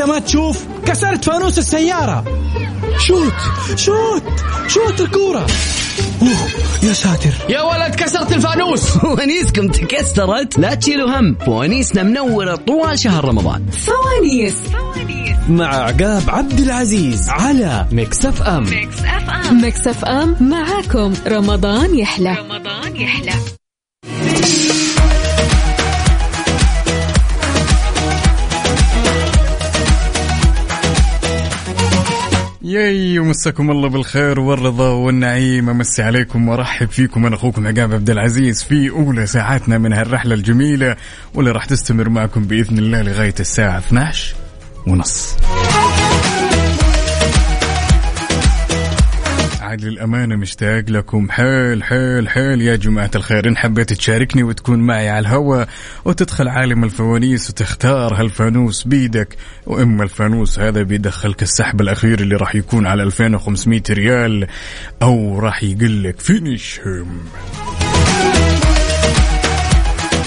أنت ما تشوف كسرت فانوس السيارة. شوت شوت شوت الكورة. أوه يا ساتر. يا ولد كسرت الفانوس. فوانيسكم تكسرت. لا تشيلوا هم. فوانيسنا منورة طوال شهر رمضان. فوانيس. مع عقاب عبد العزيز على Mix FM Mix FM معاكم. رمضان يحلى. رمضان يحلى. ياي ومساكم الله بالخير والرضا والنعيم. أمسي عليكم وأرحب فيكم. أنا أخوكم عقاب عبد العزيز في أولى ساعاتنا من هالرحلة الجميلة واللي راح تستمر معكم بإذن الله لغاية الساعة 12 ونص. عاد للأمانة مشتاق لكم. حيل حيل حيل يا جماعة الخير. إن حبيت تشاركني وتكون معي على الهواء وتدخل عالم الفوانيس وتختار هالفانوس بيدك. وإما الفانوس هذا بيدخلك السحب الأخير اللي راح يكون على 2500 ريال أو راح يقلك فينيش هم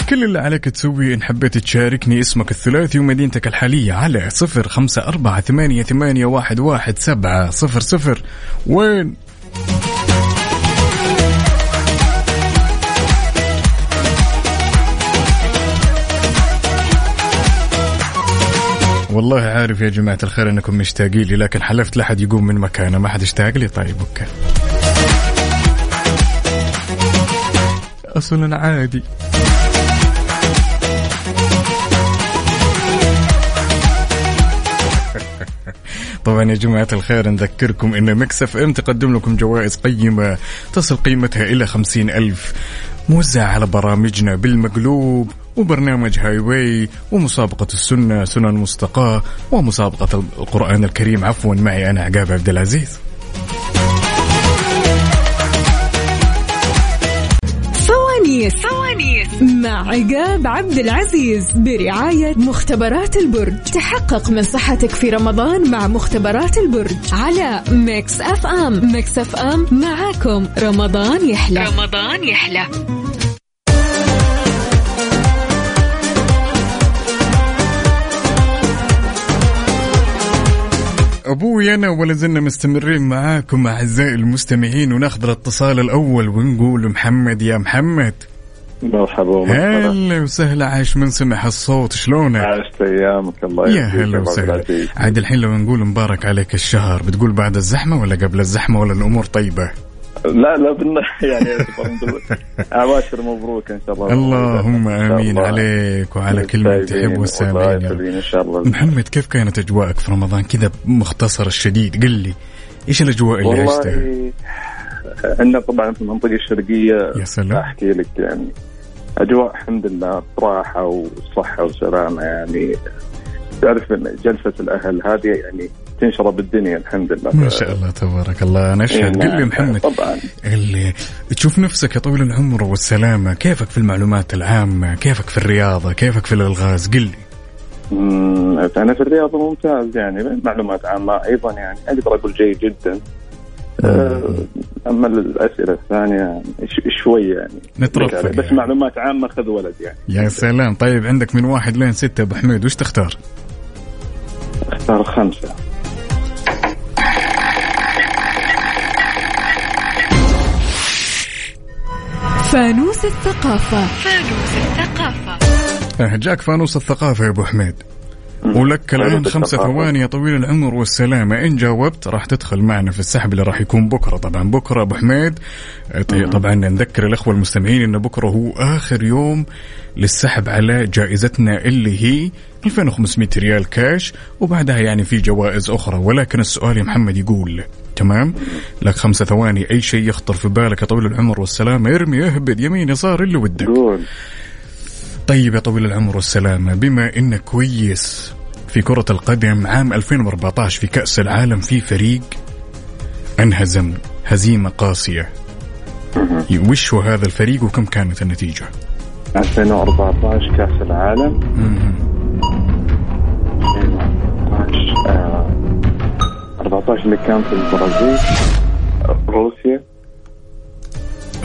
كل اللي عليك تسويه إن حبيت تشاركني اسمك الثلاثي ومدينتك الحالية على صفر خمسة أربعة ثمانية, ثمانية واحد, واحد سبعة صفر صفر. وين؟ والله عارف يا جماعة الخير أنكم مشتاقين لي لكن حلفت لحد يقوم من مكانه ما حد اشتاق لي؟ طيب okay. أصلا عادي. طبعا يا جماعة الخير نذكركم أن Mix FM تقدم لكم جوائز قيمة تصل قيمتها إلى خمسين ألف. موزعة على برامجنا بالمقلوب وبرنامج Highway ومسابقة السنة سنن مستقاة ومسابقة القرآن الكريم. عفوا معي أنا عقاب عبد العزيز. فوانيس مع عقاب عبد العزيز برعاية مختبرات البرج. تحقق من صحتك في رمضان مع مختبرات البرج على Mix FM. Mix FM معاكم. رمضان يحلى. رمضان يحلى. أبوي أنا ولا زلنا مستمرين معاكم أعزائي المستمعين وناخذ الاتصال الأول ونقول محمد يا محمد. مرحبا هلا وسهلا عاش من سمح الصوت شلونك؟ عشت أيامك الله يا هلا وسهلا. عاد الحين لو نقول مبارك عليك الشهر بتقول بعد الزحمة ولا قبل الزحمة ولا الأمور طيبة؟ لا لا بالله يعني عباشر مبروك إن شاء الله. اللهم آمين. عليك وعلى كل من تحب والسامعين. إن شاء الله. محمد كيف كانت أجواءك في رمضان؟ كذا بمختصر الشديد قل لي إيش الأجواء اللي عشتها؟ عندنا طبعا في المنطقة الشرقية يا سلام. أحكي لك يعني. أجواء الحمد لله راحه وصحة وسلامة يعني تعرف إن جلسة الأهل هذه يعني تنشر بالدنيا الحمد لله. ما شاء الله تبارك الله. أنا أشهد. قل لي محمد طبعا. اللي تشوف نفسك يا طويل العمر والسلامة كيفك في المعلومات العامة؟ كيفك في الرياضة؟ كيفك في الألغاز؟ قل لي. أنا في الرياضة ممتاز يعني معلومات عامة أيضا يعني أقدر أقول جيد جدا. أما الأسئلة الثانية شوية يعني. نترفع بس يعني. معلومات عامة خذ ولد يعني. يا سلام. طيب عندك من واحد لين ستة أبو حميد وش تختار؟ أختار خمسة. فانوس الثقافة. فانوس الثقافة. آه، جاك فانوس الثقافة يا أبو حميد. ولك الان خمسة ثواني يا طويل العمر والسلامة. إن جاوبت راح تدخل معنا في السحب اللي راح يكون بكرة. طبعا بكرة أبو حميد. آه، طبعا نذكر الأخوة المستمعين إن بكرة هو آخر يوم للسحب على جائزتنا اللي هي 2500 ريال كاش. وبعدها يعني في جوائز أخرى. ولكن السؤال يا محمد يقول تمام؟ لك خمسة ثواني. أي شيء يخطر في بالك يا طويل العمر والسلامة؟ ارمي اهبد يمين يسار اللي ودك. طيب يا طويل العمر والسلامة بما انك كويس في كرة القدم عام 2014 في كأس العالم في فريق أنهزم هزيمة قاسية. وش هو هذا الفريق وكم كانت النتيجة؟ 2014 كأس العالم. 2014 آه، 14 اللي كان في البرازيل. روسيا.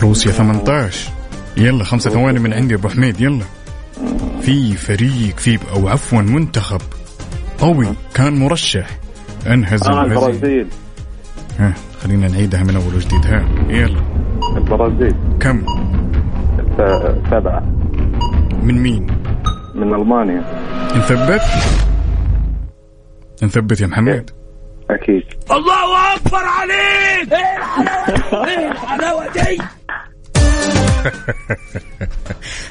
روسيا 18 يلا خمسة ثواني من عندي أبو حميد يلا. في فريق في أو عفوا منتخب. قوي كان مرشح. انهزم هزيمة. البرازيل. ها خلينا نعيدها من أول وجديد. ها يلا. البرازيل. كم؟ سبعة. من مين؟ من ألمانيا. نثبت؟ نثبت يا محمد. أكيد. الله أكبر عليك! إيه الحلاوه إيه الحلاوه دي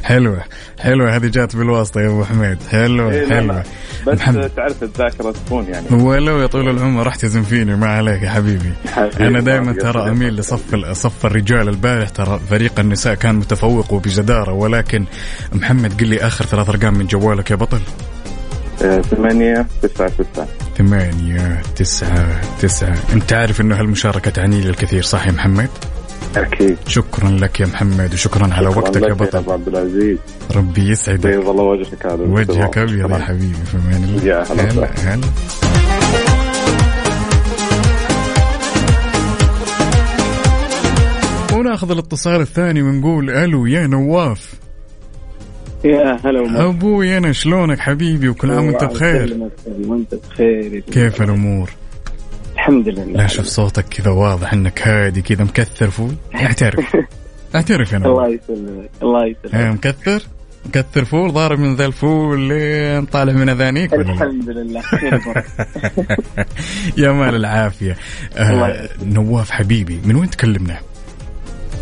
حلوة حلوة هذه جات بالواسطة يا أبو حميد. حلوة إيه، حلوة لا. بس محمد. تعرف الذاكرة تكون يعني. ولو يا طول العمر راح تزن فيني ما عليك يا حبيبي. حبيبي، أنا دائما ما ترى. أميل لصف صف الرجال البارح. ترى فريق النساء كان متفوق وبجدارة ولكن محمد قل لي آخر ثلاث أرقام من جوالك يا بطل. آه، ثمانية تسعة تسعة. ثمانية تسعة تسعة. أنت عارف إنه هالمشاركة تعني لي الكثير صح يا محمد؟ أكيد. شكرا لك يا محمد وشكرا على شكراً وقتك يا لك يا بطل. ابو عبد العزيز. ربي يسعدك. بيض الله وجهك هذا وجهك أبيض يا. حبيبي في أمان الله. يا هلا هلا وناخذ الاتصال الثاني ونقول ألو يا نواف. يا هلا ومرحبا. أبوي أنا شلونك حبيبي؟ وكل عام وأنت بخير. وأنت بخير كيف الأمور؟ الحمد لله لا شوف صوتك كذا واضح إنك هادي كذا مكثر فول اعترف اعترف يا نواف الله يسلمك الله يسلمك إيه، مكثر مكثر فول ضارب من ذا الفول لين طالع من أذانيك؟ الحمد لله. يا مال العافية آه. نواف حبيبي من وين تكلمنا؟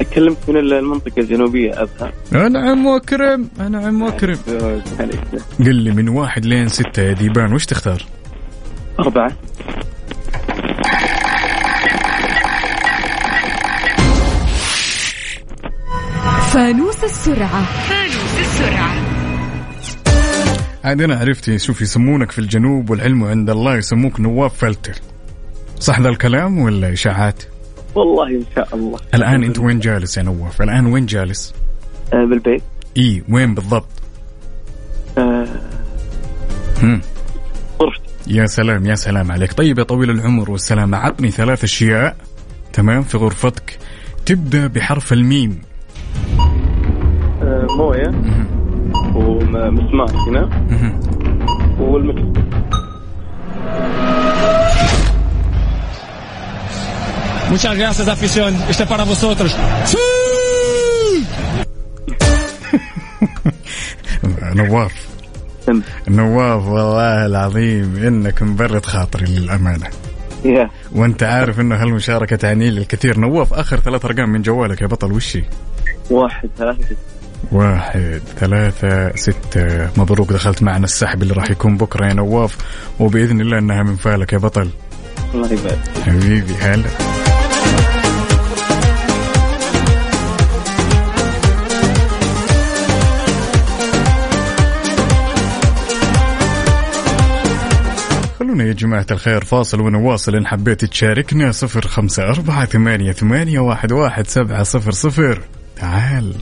أكلمك من المنطقة الجنوبية أبها انعم وأكرم انعم وأكرم. قل لي من واحد لين ستة يا ديبان وش تختار؟ أربعة فانوس السرعة عاد أنا عرفت شوف يسمونك في الجنوب والعلم عند الله يسموك نواف فلتر صح ذا الكلام ولا إشاعات؟ والله إن شاء الله الآن أنت وين جالس يا نواف؟ الآن وين جالس؟ آه بالبيت إي وين بالضبط؟ آه هم. غرفتي يا سلام يا سلام عليك. طيب يا طويل العمر والسلامة عطني ثلاث أشياء. تمام؟ في غرفتك. تبدأ بحرف الميم. آه موية. ومسمار هنا. والمكتب Muchas gracias, afición. Este es para vosotros. نواف تم. نواف والله العظيم إنك مبرد خاطري للأمانة. يا. وأنت عارف إنه هالمشاركة تعني لي الكثير. نواف آخر ثلاث أرقام من جوالك يا بطل وشي واحد ثلاثة واحد ثلاثة ستة. مبروك دخلت معنا السحب اللي راح يكون بكرة يا نواف وبإذن الله أنها من فالك يا بطل. الله يبارك. حبيبي هلا. خلونا يا جماعة الخير فاصل ونواصل. إن حبيت تشاركنا صفر خمسة أربعة ثمانية, ثمانية واحد, واحد سبعة صفر صفر. تعال.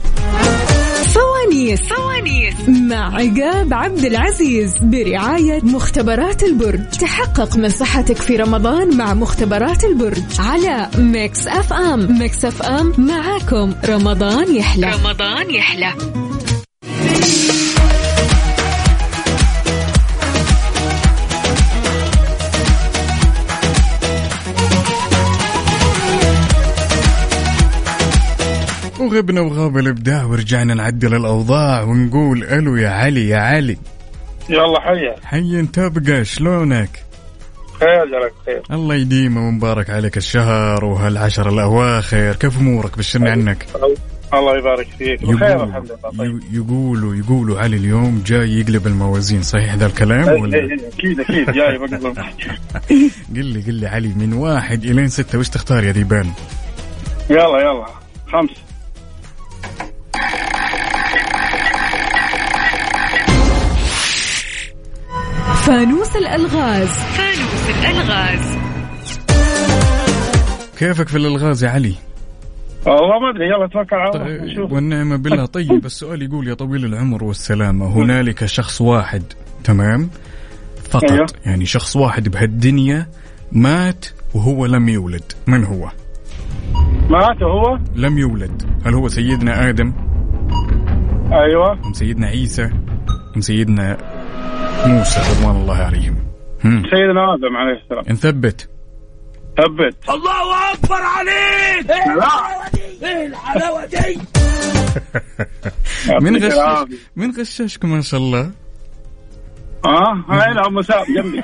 فوانيس. فوانيس. مع عقاب عبد العزيز برعاية مختبرات البرج. تحقق من صحتك في رمضان مع مختبرات البرج على Mix FM. Mix FM معاكم. رمضان يحلى. رمضان يحلى. وغبنا وغاب الإبداع ورجعنا نعدل الأوضاع ونقول ألو يا علي يا علي. يلا حيا. حي أنت تبقى شلونك؟ خير جلك خير. الله يديمه ومبارك عليك الشهر وهالعشر الأواخر. كيف أمورك؟ بشرني عنك. الله يبارك فيك. بخير الحمد لله طيب. يقولوا يقولوا علي اليوم جاي يقلب الموازين صحيح ذا الكلام إيه، ولا؟ إيه، إيه، أكيد أكيد جاي بقلب قل لي قل لي علي من واحد إلين ستة وش تختار يا ديبان؟ يلا يلا خمس فانوس الألغاز. فانوس الألغاز. كيفك في الألغاز يا علي؟ والله ما أدري يلا توكل على الله طيب والنعمة بالله. طيب السؤال يقول يا طويل العمر والسلامة هنالك شخص واحد تمام؟ فقط أيوه. يعني شخص واحد بهالدنيا مات وهو لم يولد. من هو؟ مات هو لم يولد. هل هو سيدنا آدم؟ أيوه. أم سيدنا عيسى؟ أم سيدنا موسى رضوان الله عليهم. هم. سيدنا آدم عليه السلام. نثبت ثبت. الله أكبر عليك! إيه الحلاوه دي إيه الحلاوة دي! من العافية. من غششكم ما شاء الله؟ آه هنا ام سام جنبي.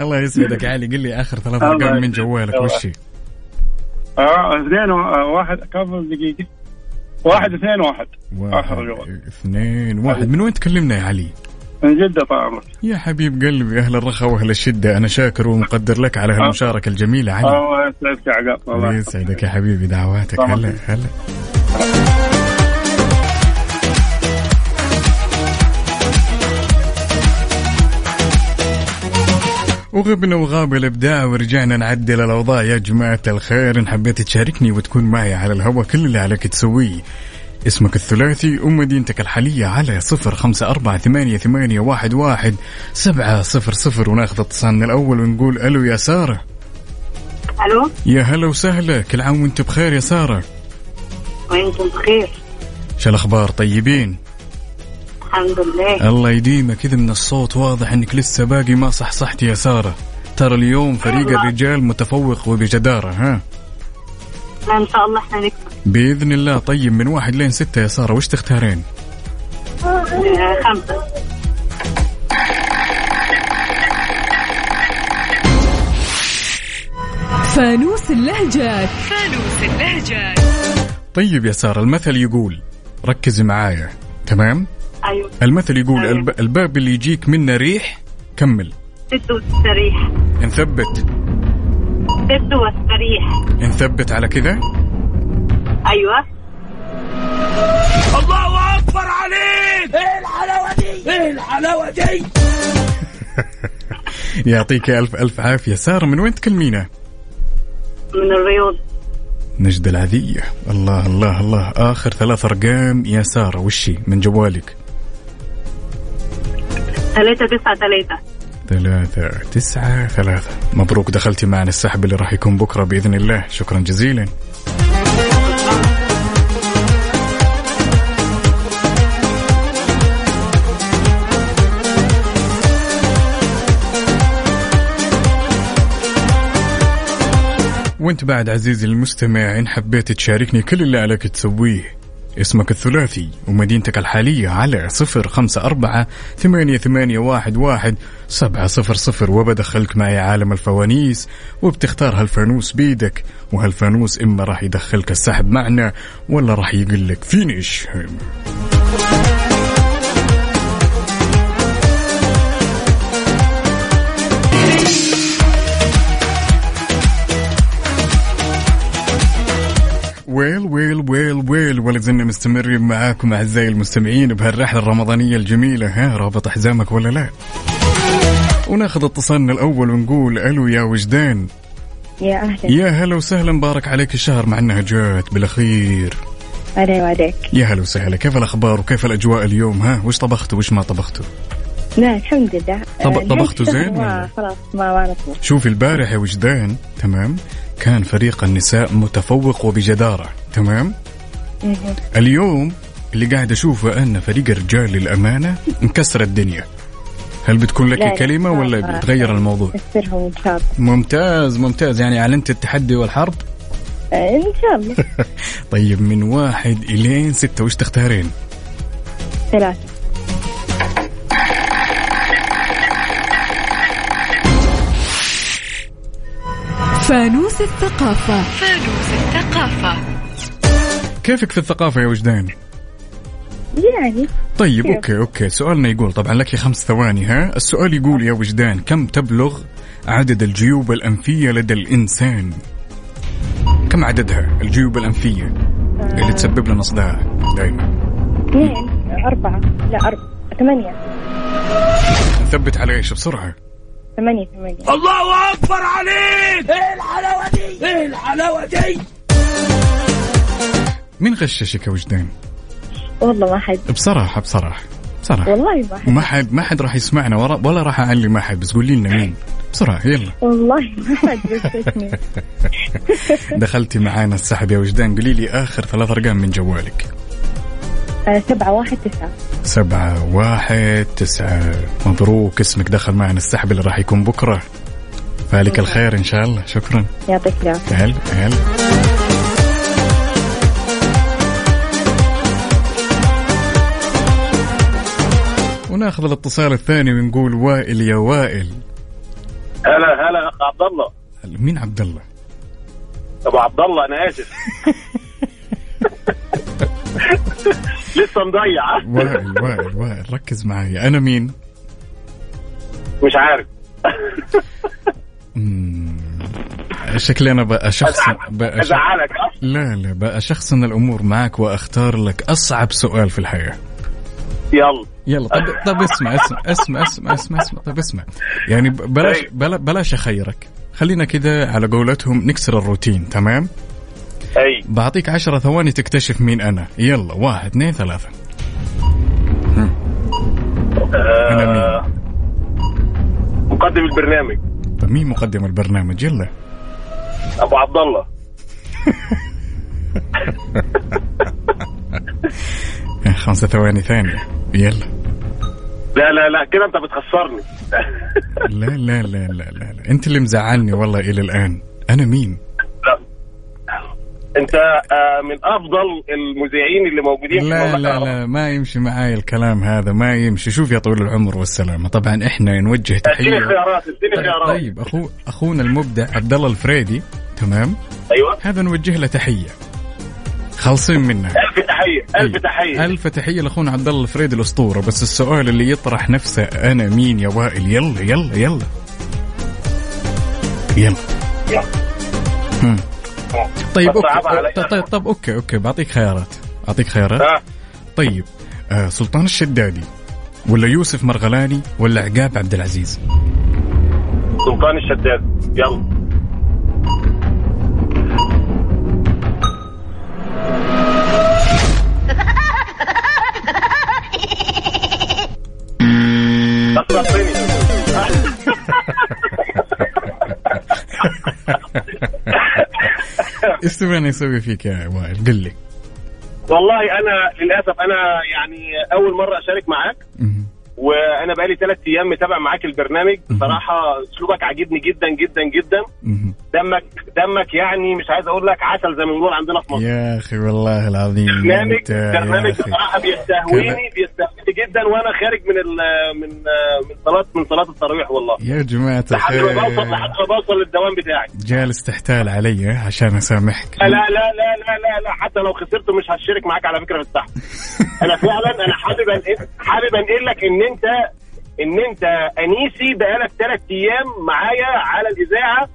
الله يسعدك علي. قل لي آخر ثلاث أرقام من. جوالك. وش هي؟ آه اثنين آه، واحد. كم دقيقة واحد اثنين واحد. آخر واحد جوال اثنين واحد. من وين تكلمنا يا علي؟ من جدة طال عمرك. يا حبيب قلبي أهل الرخاء وأهل الشدة. أنا شاكر ومقدر لك على هالمشاركة الجميلة علي. الله يسعدك يا عقاب الله يسعدك. يا حبيبي دعواتك. هلا هلا. وغبنا وغاب الإبداع ورجعنا نعدل الأوضاع. يا جماعة الخير إن حبيت تشاركني وتكون معي على الهواء كل اللي عليك تسويه. اسمك الثلاثي ومدينتك الحالية على صفر خمسة أربعة ثمانية, ثمانية واحد, واحد سبعة صفر صفر. وناخذ اتصالنا الأول ونقول ألو يا سارة. ألو؟ يا هلا وسهلا. كل عام وأنت بخير يا سارة. وأنتم بخير. شو الأخبار؟ طيبين؟ الحمد لله. الله يديمك. كذا من الصوت واضح إنك لسه باقي ما صحصحتي يا سارة. ترى اليوم فريق الرجال متفوق وبجدارة ها؟ لا إن شاء الله إحنا نكسب. بإذن الله. طيب من واحد لين ستة يا سارة وش تختارين؟ آه، خمسة. فانوس اللهجات فانوس اللهجات طيب يا سارة المثل يقول ركزي معايا تمام؟ أيوه. المثل يقول. الب... الباب اللي يجيك منه ريح كمل. ست واستريح نثبت ست واستريح نثبت على كذا؟ أيوه. الله أكبر عليك! إيه الحلاوة دي؟ إيه الحلاوة دي؟ يعطيك ألف ألف عافية. سارة من وين تكلمينا؟ من الرياض. نجد العذية. الله الله الله. آخر ثلاث أرقام. يا سارة وشي من جوالك. ثلاثة تسعة ثلاثة. ثلاثة تسعة ثلاثة. مبروك دخلتي معنا السحب اللي راح يكون بكرة بإذن الله. شكرا جزيلا. وانت بعد عزيزي المستمع إن حبيت تشاركني كل اللي عليك تسويه. اسمك الثلاثي ومدينتك الحالية على صفر خمسة أربعة ثمانية, ثمانية واحد, واحد سبعة صفر صفر. وبدخلك معي عالم الفوانيس وبتختار هالفانوس بيدك وهالفانوس إما راح يدخلك السحب معنا ولا راح يقول لك فينيش. زلنا مستمرين معاكم أعزائي المستمعين بهالرحلة الرمضانية الجميلة ها؟ رابط حزامك ولا لا؟ وناخذ اتصالنا الأول ونقول ألو يا وجدان. يا أهلا. يا هلا وسهلا مبارك عليك الشهر مع إنها جات بالأخير. علي وعليك. يا هلا وسهلا كيف الأخبار وكيف الأجواء اليوم ها؟ وش طبختوا وش ما طبختوا؟ لا الحمد لله. طب- آه، طبختوا نهاية زين خلاص ما ما شوفي البارح يا وجدان تمام كان فريق النساء متفوق وبجدارة تمام. اليوم اللي قاعد أشوفه أن فريق الرجال للأمانة مكسر الدنيا. هل بتكون لك لا، كلمه ولا بتغير الموضوع؟ إن شاء الله. ممتاز ممتاز. يعني أعلنت التحدي والحرب؟ آه، إن شاء الله. طيب من واحد إلين ستة. وش تختارين؟ ثلاثة. فانوس الثقافة. فانوس الثقافة. كيفك في الثقافة يا وجدان؟ يعني. طيب كيف؟ okay okay. سؤالنا يقول طبعا لك خمس ثواني ها؟ السؤال يقول يا وجدان كم تبلغ عدد الجيوب الأنفية لدى الإنسان؟ كم عددها الجيوب الأنفية اللي تسبب لنا صداع دائما اثنين أربعة لا أربعة ثمانية. نثبت على إيش؟ بسرعة. ثمانية ثمانية. الله أكبر عليك! إيه الحلاوة دي؟ إيه الحلاوة دي؟ مين غششك يا وجدان؟ والله ما حد. بصراحة بصراحة بصراحة. والله ما حد. ما حد ما حد راح يسمعنا ورا ولا راح اعلم احد بس قولي لنا مين. بسرعة يلا. والله ما حد غششني دخلتي معانا السحب يا وجدان قولي لي آخر ثلاث أرقام من جوالك. آه، سبعة واحد تسعة. سبعة واحد تسعة. مبروك اسمك دخل معنا السحب اللي راح يكون بكرة. فالك الخير إن شاء الله. شكرا. يعطيك العافية. هلا هلا وناخذ الاتصال الثاني ونقول وائل يا وائل هلا هلا أخ عبد الله مين عبد الله؟ أبو عبد الله أنا آسف لسه مضيع وائل وائل وائل ركز معي أنا مين؟ مش عارف. شكلي أنا بقى شخص بقى شخص؟ لا لا بقى شخصن الأمور معك وأختار لك أصعب سؤال في الحياة يلا يلا طب طب اسمع اسمع اسمع اسمع اسمع اسمع. طب اسمع. يعني بلاش. بلا بلاش أخيرك. خلينا كده على قولتهم نكسر الروتين تمام؟ أي. بعطيك عشرة ثواني تكتشف مين أنا. يلا واحد اثنين ثلاثة. أنا مين؟ مقدم البرنامج. طب مين مقدم البرنامج؟ يلا. أبو عبد الله. خمسة ثواني ثانية. يلا. لا لا لا كده انت بتخسرني. لا لا لا لا لا, لا. انت اللي مزعلني والله إلى الآن. أنا مين؟ لا. انت آه، من أفضل المذيعين اللي موجودين لا لا. لا ما يمشي معاي الكلام هذا ما يمشي. شوف يا طويل العمر والسلامة. طبعا إحنا نوجه اديني تحية. خيارات اديني طيب, خيارات. طيب أخو أخونا المبدع عبد الله الفريدي تمام؟ أيوه. هذا نوجه له تحية. خالصين منها ألف تحية ألف. تحية. ألف تحية لأخونا عبد الله الفريدي الأسطورة. بس السؤال اللي يطرح نفسه أنا مين يا وائل؟ يلا يلا يلا. يلا. يلا. طيب علي. طيب, طيب, طيب okay okay. بعطيك خيارات. أعطيك خيارات. ها طيب آه سلطان الشدادي ولا يوسف مرغلاني ولا عقاب عبد العزيز؟ سلطان الشداد يلا. إيش تبغاني أسوي فيك يا وائل؟ قل لي. والله أنا للأسف أنا يعني أول مرة أشارك معاك. وأنا بقالي ثلاث أيام متابع معاك البرنامج. بصراحة أسلوبك عاجبني جدا جدا جدا. دمك دمك يعني مش عايز أقول لك عسل زي ما بنقول عندنا في مصر. يا أخي والله العظيم برنامج برنامج. بصراحة بيستهويني بيستهويني. جدا وأنا خارج من ال من من صلاه من صلاة التراويح والله. يا جماعة لحد ما بوصل لحد ما بوصل للدوام بتاعي جالس تحتال علي عشان أسامحك. لا لا لا لا لا لا, حتى لو خسرت مش هشارك معاك على فكرة في السحب. أنا فعلا أنا حابب حابب انقل لك إن انت إن أنت أنيسي بقالك ثلاث أيام معايا على الإذاعة.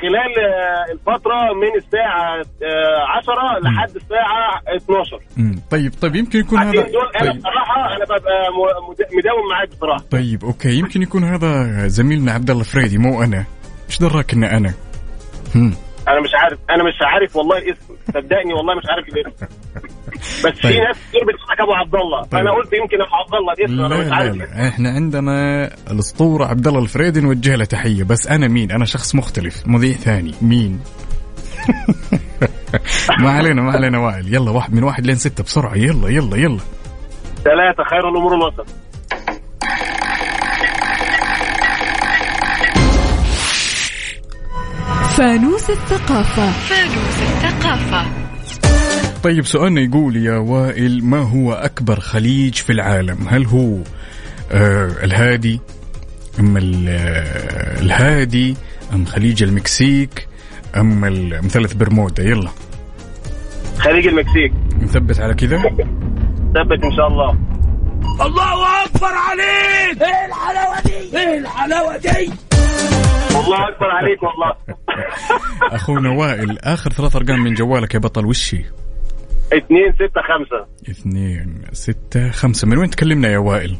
خلال آه الفترة من الساعة آه 10 لحد الساعة 12 مم. طيب طيب يمكن يكون هذا دول أنا طيب. بصراحة أنا ببقى مداوم معاك بصراحة. طيب okay يمكن يكون هذا زميلنا عبد الله فريدي مو أنا. إيش دراك ان أنا؟ هم. أنا مش عارف أنا مش عارف والله الاسم صدقني والله مش عارف الاسم بس في طيب. ناس كتير بتقول أبو عبد الله. طيب. فانا قلت يمكن أبو عبد الله الاسم لا أنا مش لا عارف. لا. إحنا عندنا الأسطورة عبد الله الفريدي نوجه له تحية. بس أنا مين؟ أنا شخص مختلف. مذيع ثاني. مين؟ ما علينا ما علينا وائل. يلا واحد من واحد لين ستة بسرعة. يلا يلا يلا. ثلاثة خير الأمور الوسط. فانوس الثقافة. فانوس الثقافة. طيب سؤالنا يقول يا وائل ما هو أكبر خليج في العالم؟ هل هو آه الهادي أم آه، الهادي أم خليج المكسيك أم ال- مثلث برمودا؟ يلا. خليج المكسيك. نثبت على كذا؟ ثبت إن شاء الله. الله أكبر عليك! إيه الحلاوة دي؟ إيه الحلاوة دي؟ والله أكبر عليك والله. أخونا وائل آخر ثلاث أرقام من جوالك يا بطل وش هي؟ اثنين ستة خمسة. اثنين ستة خمسة. من وين تكلمنا يا وائل؟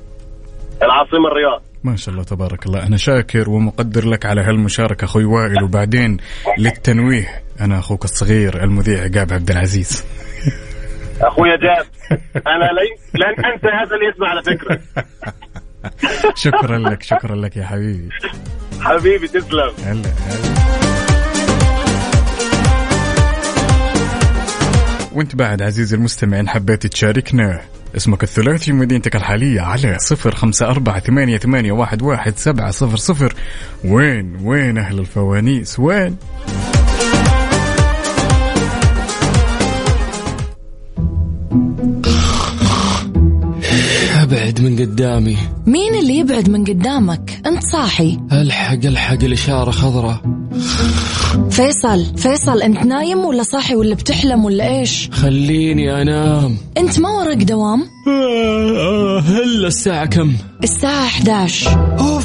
العاصمة الرياض. ما شاء الله تبارك الله. أنا شاكر ومقدر لك على هالمشاركة أخوي وائل. وبعدين للتنويه أنا أخوك الصغير المذيع عقاب عبد العزيز. أخويا جاب أنا لن أنسى هذا الاسم على فكرة. شكرا لك شكرا لك يا حبيبي. حبيبي تسلم. هلا هلا. وانت بعد عزيزي المستمع ان حبيت تشاركنا اسمك الثلاثي ومدينتك الحالية على صفر خمسة أربعة ثمانية, ثمانية واحد, واحد سبعة صفر صفر. وين وين أهل الفوانيس؟ وين؟ ابعد من قدامي. مين اللي يبعد من قدامك؟ انت صاحي. الحق الحق الإشارة خضراء. فيصل فيصل انت نايم ولا صاحي ولا بتحلم ولا إيش؟ خليني أنام. انت ما وراك دوام؟ هلا الساعة كم؟ الساعة 11 اوف اوف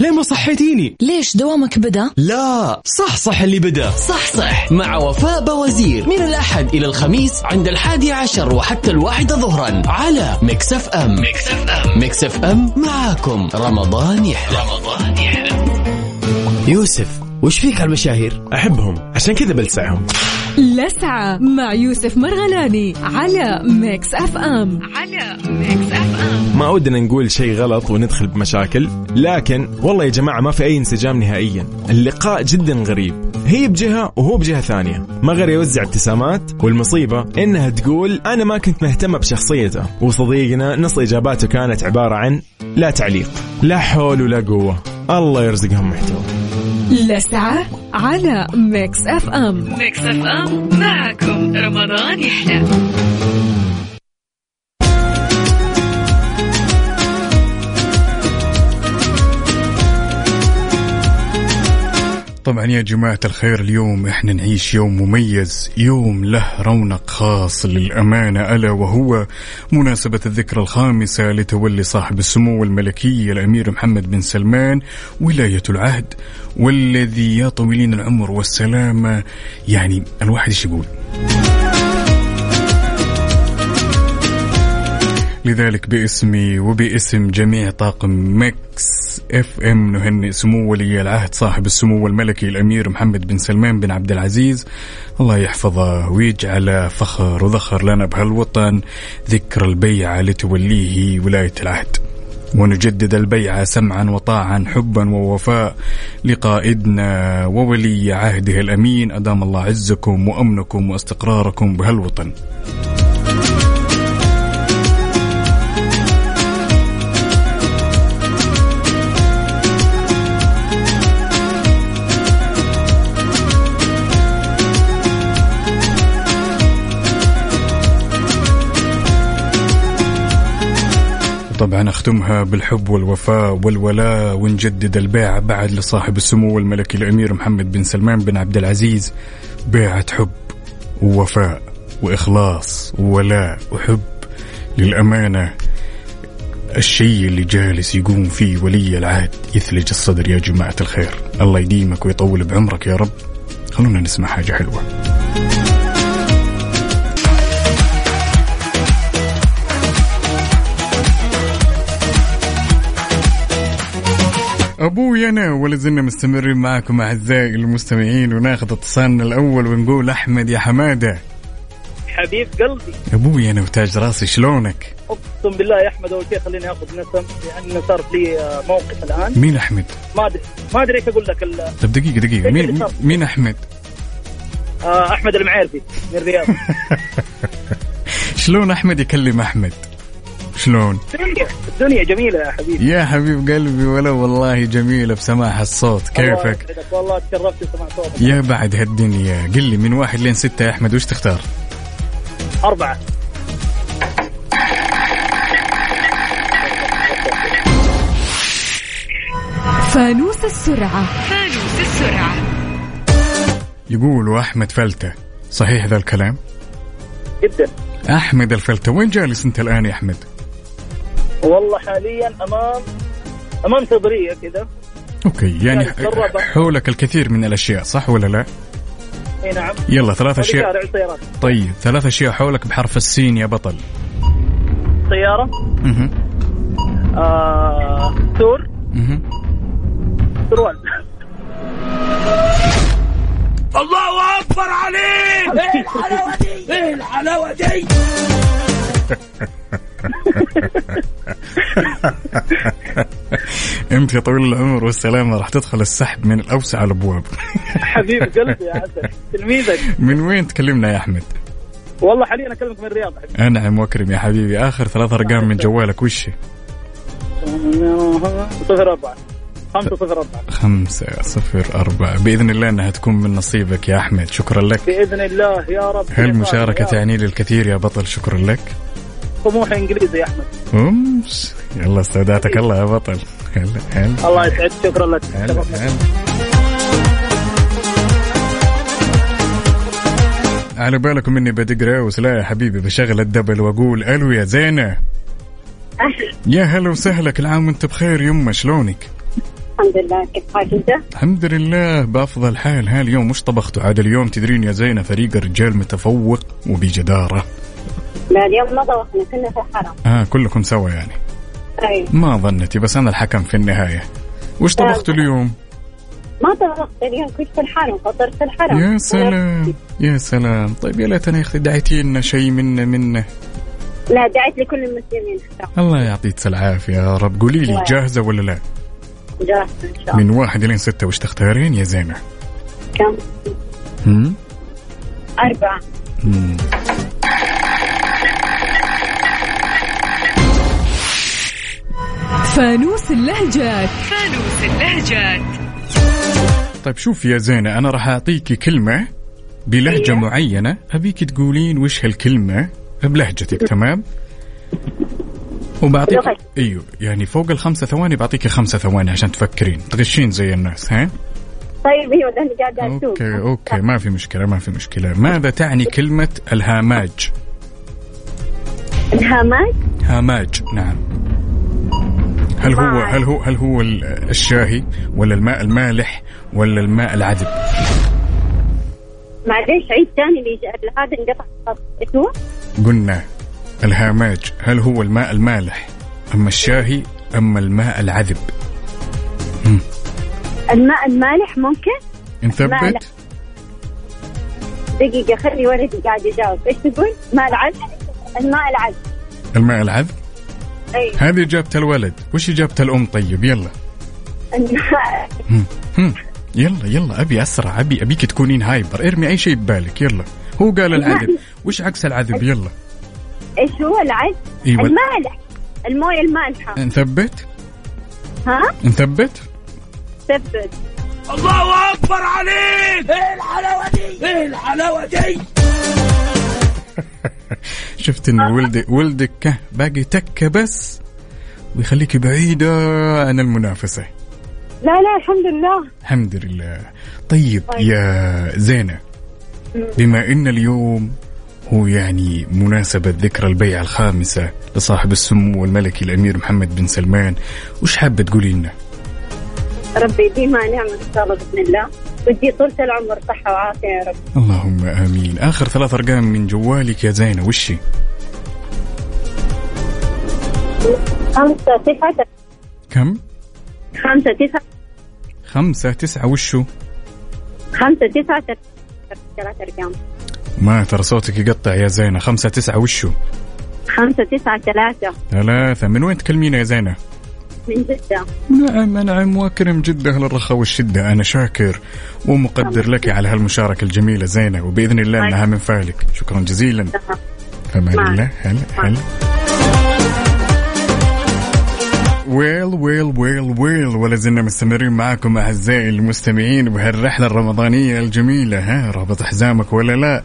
ليه ما صحيتيني؟ ليش دوامك بدا؟ لا صح صح اللي بدا. صح صح. مع وفاء بوزير. من الأحد إلى الخميس عند الحادي عشر وحتى الواحدة ظهرا على Mix FM. Mix FM. Mix FM معاكم. رمضان يحلى. رمضان يحلى. يوسف وش فيك على المشاهير أحبهم. عشان كذا بلسعهم. لسعة مع يوسف مرغلاني على Mix FM على Mix FM ما ودنا نقول شيء غلط وندخل بمشاكل لكن والله يا جماعة ما في أي انسجام نهائيا. اللقاء جدا غريب. هي بجهة وهو بجهة ثانية. ما غير يوزع ابتسامات والمصيبة إنها تقول أنا ما كنت مهتمة بشخصيته وصديقنا نص إجاباته كانت عبارة عن لا تعليق لا حول ولا قوة. الله يرزقهم محتوى. لسعة على Mix FM. Mix FM معكم. رمضان يحلى. طبعا يا جماعة الخير اليوم إحنا نعيش يوم مميز يوم له رونق خاص للأمانة ألا وهو مناسبة الذكرى الخامسة لتولي صاحب السمو الملكي الأمير محمد بن سلمان ولاية العهد والذي يا طويلين العمر والسلامة. يعني الواحد يقول؟ لذلك باسمي وباسم جميع طاقم Mix FM نهنئ سمو ولي العهد صاحب السمو الملكي الأمير محمد بن سلمان بن عبد العزيز. الله يحفظه ويجعل فخر وذخر لنا بهالوطن ذكر البيعة لتوليه ولاية العهد. ونجدد البيعة سمعا وطاعا حبا ووفاء لقائدنا وولي عهده الأمين. أدام الله عزكم وأمنكم واستقراركم بهالوطن. طبعا أختمها بالحب والوفاء والولاء ونجدد البيعة بعد لصاحب السمو الملكي الأمير محمد بن سلمان بن عبد العزيز. بيعة حب ووفاء وإخلاص وولاء وحب للأمانة. الشيء اللي جالس يقوم فيه ولي العهد يثلج الصدر يا جماعة الخير. الله يديمك ويطول بعمرك يا رب. خلونا نسمع حاجة حلوة. أبوي أنا ولا زلنا مستمرين معكم أعزائي المستمعين وناخذ اتصالنا الأول ونقول أحمد يا حمادة حبيب قلبي أبوي أنا وتاج راسي شلونك؟ أقسم بالله يا أحمد أول شيء خليني آخذ نسم لأن صار لي موقف الآن مين أحمد؟ ما أدري ما أدري إيش أقول لك ال- طب دقيقة دقيقة مين مين أحمد؟ آه أحمد المعيرفي من الرياض شلون أحمد يكلم أحمد؟ شلون؟ الدنيا الدنيا جميلة يا حبيبي يا حبيب قلبي ولا والله جميلة بسماع الصوت كيفك؟ والله تشرفت بسمع صوتك يا بعد هالدنيا قل لي من واحد لين ستة يا أحمد وش تختار؟ أربعة فانوس السرعة فانوس السرعة يقولوا أحمد فلتة صحيح ذا الكلام؟ جدا أحمد الفلتة وين جالس أنت الآن يا أحمد؟ والله حاليا امام أمام صدريه كذا okay يعني يعني. حولك الكثير من الأشياء صح ولا لا؟ إي نعم. يلا ثلاث سيارات طيب ثلاث أشياء حولك بحرف السين يا بطل. سيارة. مه. آه سور. مه. سروال. الله أكبر عليك! إيه الحلاوه دي إيه الحلاوة دي؟ أنت يا طويل العمر والسلامة راح تدخل السحب من الأوسع الأبواب. حبيب قلبي يا عسل. تلميذك. من وين تكلمنا يا أحمد؟ والله حاليا أكلمك من الرياض حبيبي. انعم واكرم يا حبيبي. آخر ثلاث أرقام من جوالك وش؟ هي؟ صفر أربعة. خمسة صفر أربعة. خمسة صفر أربعة. بإذن الله أنها تكون من نصيبك يا أحمد. شكرا لك. بإذن الله يا رب. هالمشاركة. تعني لي الكثير يا بطل؟ شكرا لك. طموح إنجليزي يا أحمد. أمس. يلا استودعتك الله يا بطل. هلا هلا. الله يسعدك شكرا لك. هلا هلا. على بالكم اني بدق راوس. لا يا حبيبي بشغل الدبل وأقول ألو يا زينة. يا هلا وسهلا كل عام وأنت بخير يمه شلونك؟ الحمد لله كيف حالك أنت؟ الحمد لله بأفضل حال. ها اليوم وش طبختوا عاد اليوم تدرين يا زينة فريق الرجال متفوق وبجدارة. لا اليوم ما ضوخنا كنا في الحرم آه كلكم سوا يعني أيوه ما ظنتي بس أنا الحكم في النهاية وش طبختوا اليوم؟ ما طبخت اليوم كنت في الحرم فطرت في الحرم يا سلام يا سلام طيب يا ليتني يا أختي دعيتي لنا شيء منه منه لا دعيت لكل المسلمين الله يعطيك العافيه يا رب قولي لي. جاهزة ولا لا؟ جاهزة إن شاء من الله واحد لين ستة وش تختارين يا زينة؟ كم؟ هم؟ أربعة هم. فانوس اللهجات فانوس اللهجات طيب شوف يا زينة أنا راح أعطيكي كلمة بلهجة إيه. معينة أبيك تقولين وش هالكلمة بلهجتك تمام؟ وبعطيك. أيوه يعني فوق الخمسة ثواني بعطيكي خمسة ثواني عشان تفكرين تغشين زي الناس ها؟ طيب أيوه اسوق أوكي أوكي ما في مشكلة ما في مشكلة ماذا تعني كلمة الهاماج؟ الهامات هاماج نعم هل هو هل هو هل هو ال- الشاهي ولا الماء المالح ولا الماء العذب؟ معليش عيد ثاني اللي هذا انقطع هو؟ قلنا الهاماج هل هو الماء المالح أما الشاهي أما الماء العذب الماء المالح ممكن؟ نثبت مالح. دقيقة خلي ولدي قاعد يجاوب إيش تقول؟ ماء العذب؟ الماء العذب الماء العذب اي هذه إجابة الولد. وش إجابة الأم؟ طيب يلا. هم. هم. يلا يلا. أبي أسرع أبي أبيك تكونين هايبر. ارمي أي شيء ببالك. يلا. هو قال العذب وش عكس العذب يلا. إيش هو العذب؟ أيوة. المالح. الموية المالحة. نثبت؟ ها؟ نثبت؟ ثبت. الله أكبر عليك! إيه الحلاوة دي؟ إيه الحلاوة دي؟ شفت إن ولدك ولدك كه باقي تكه بس ويخليك بعيدة عن المنافسة. لا لا الحمد لله. الحمد لله. طيب طيب. يا زينة بما إن اليوم هو يعني مناسبة ذكرى البيعة الخامسة لصاحب السمو الملكي الأمير محمد بن سلمان وش حابة تقولي لنا؟ ربي يديمها نعمة إن شاء الله بإذن الله. ودي طولة العمر صحة وعافية يا رب اللهم آمين آخر ثلاث أرقام من جوالك يا زينة وش هي؟ خمسة تسعة كم؟ خمسة تسعة خمسة تسعة وشو؟ خمسة تسعة ثلاث أرقام ما ترى صوتك يقطع يا زينة خمسة تسعة وشو؟ خمسة تسعة ثلاثة ثلاثة من وين تكلمينا يا زينة؟ من جدة. نعم نعم وأكرم جدا أهل الرخاء والشدة. أنا شاكر ومقدر لك على هالمشاركة الجميلة زينة وبإذن الله أنها من فعلك. شكرا جزيلا. فمان معك. الله هلا هلا ويل ويل ويل ويل ولا زلنا مستمرين معكم أعزائي المستمعين بهالرحلة الرمضانية الجميلة. ها رابط حزامك ولا لا؟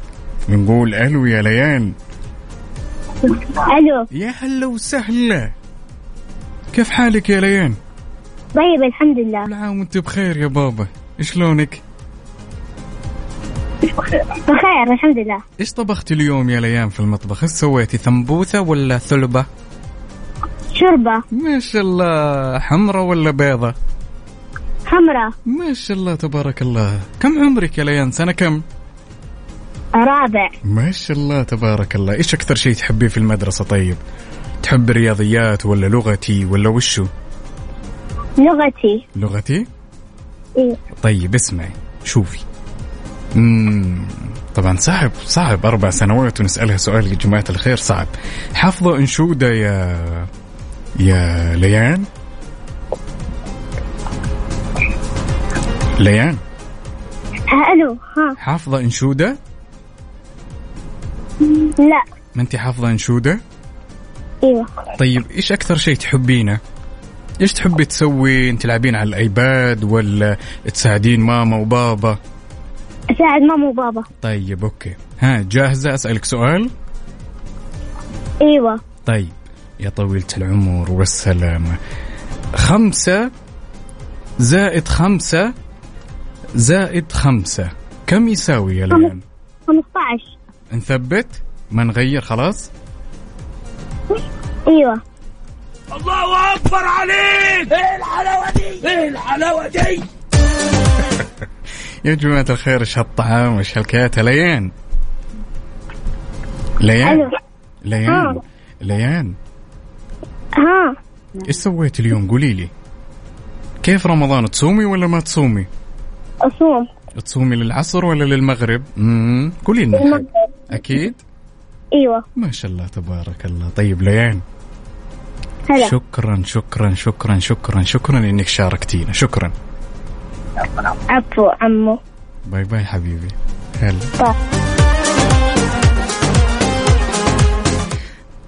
نقول ألو يا ليان ألو. يا هلا وسهلا. كيف حالك يا ليان؟ طيب الحمد لله. كل عام وانت بخير يا بابا. شلونك بخير الحمد لله. إيش طبختي اليوم يا ليان في المطبخ؟ إيش سويتي ثنبوثة ولا ثلبة؟ شوربة. ما شاء الله. حمرة ولا بيضة؟ حمراء ما شاء الله تبارك الله. كم عمرك يا ليان؟ سنة كم؟ رابع. ما شاء الله تبارك الله. إيش أكثر شيء تحبيه في المدرسة طيب؟ تحب الرياضيات ولا لغتي ولا وشو؟ لغتي. لغتي؟ إيه. طيب اسمعي شوفي. مم. طبعا صعب صعب. أربع سنوات ونسألها سؤال يا جماعة الخير صعب. حافظة أنشودة يا يا ليان؟ ليان؟ ألو ها. حافظة أنشودة؟ لا. ما انت حافظة أنشودة؟ إيوه. طيب إيش أكثر شيء تحبينه؟ إيش تحبي تسوي؟ أنت تلعبين على الآيباد ولا تساعدين ماما وبابا؟ أساعد ماما وبابا. طيب أوكي. ها جاهزة؟ أسألك سؤال؟ إيوه. طيب يا طويلة العمر والسلامة. خمسة زائد خمسة زائد خمسة. كم يساوي يا ليان 15 نثبت؟ ما نغير خلاص؟ أيوه الله اكبر عليك! إيه الحلاوة دي؟ إيه الحلاوة دي؟ يا جماعة الخير إيش هالطعامة وإيش هالكياتة ليان. ليان. ليان. ليان. ها. إيش سويت اليوم؟ قولي لي. كيف رمضان؟ تصومي ولا ما تصومي؟ أصوم. تصومي للعصر ولا للمغرب؟ امم قولي لنا. أكيد. إيوه. ما شاء الله تبارك الله. طيب ليان. هلا. شكرا شكرا شكرا شكرا شكرا إنك شاركتينا. شكرا. عفو عمو. bye bye حبيبي. هلا.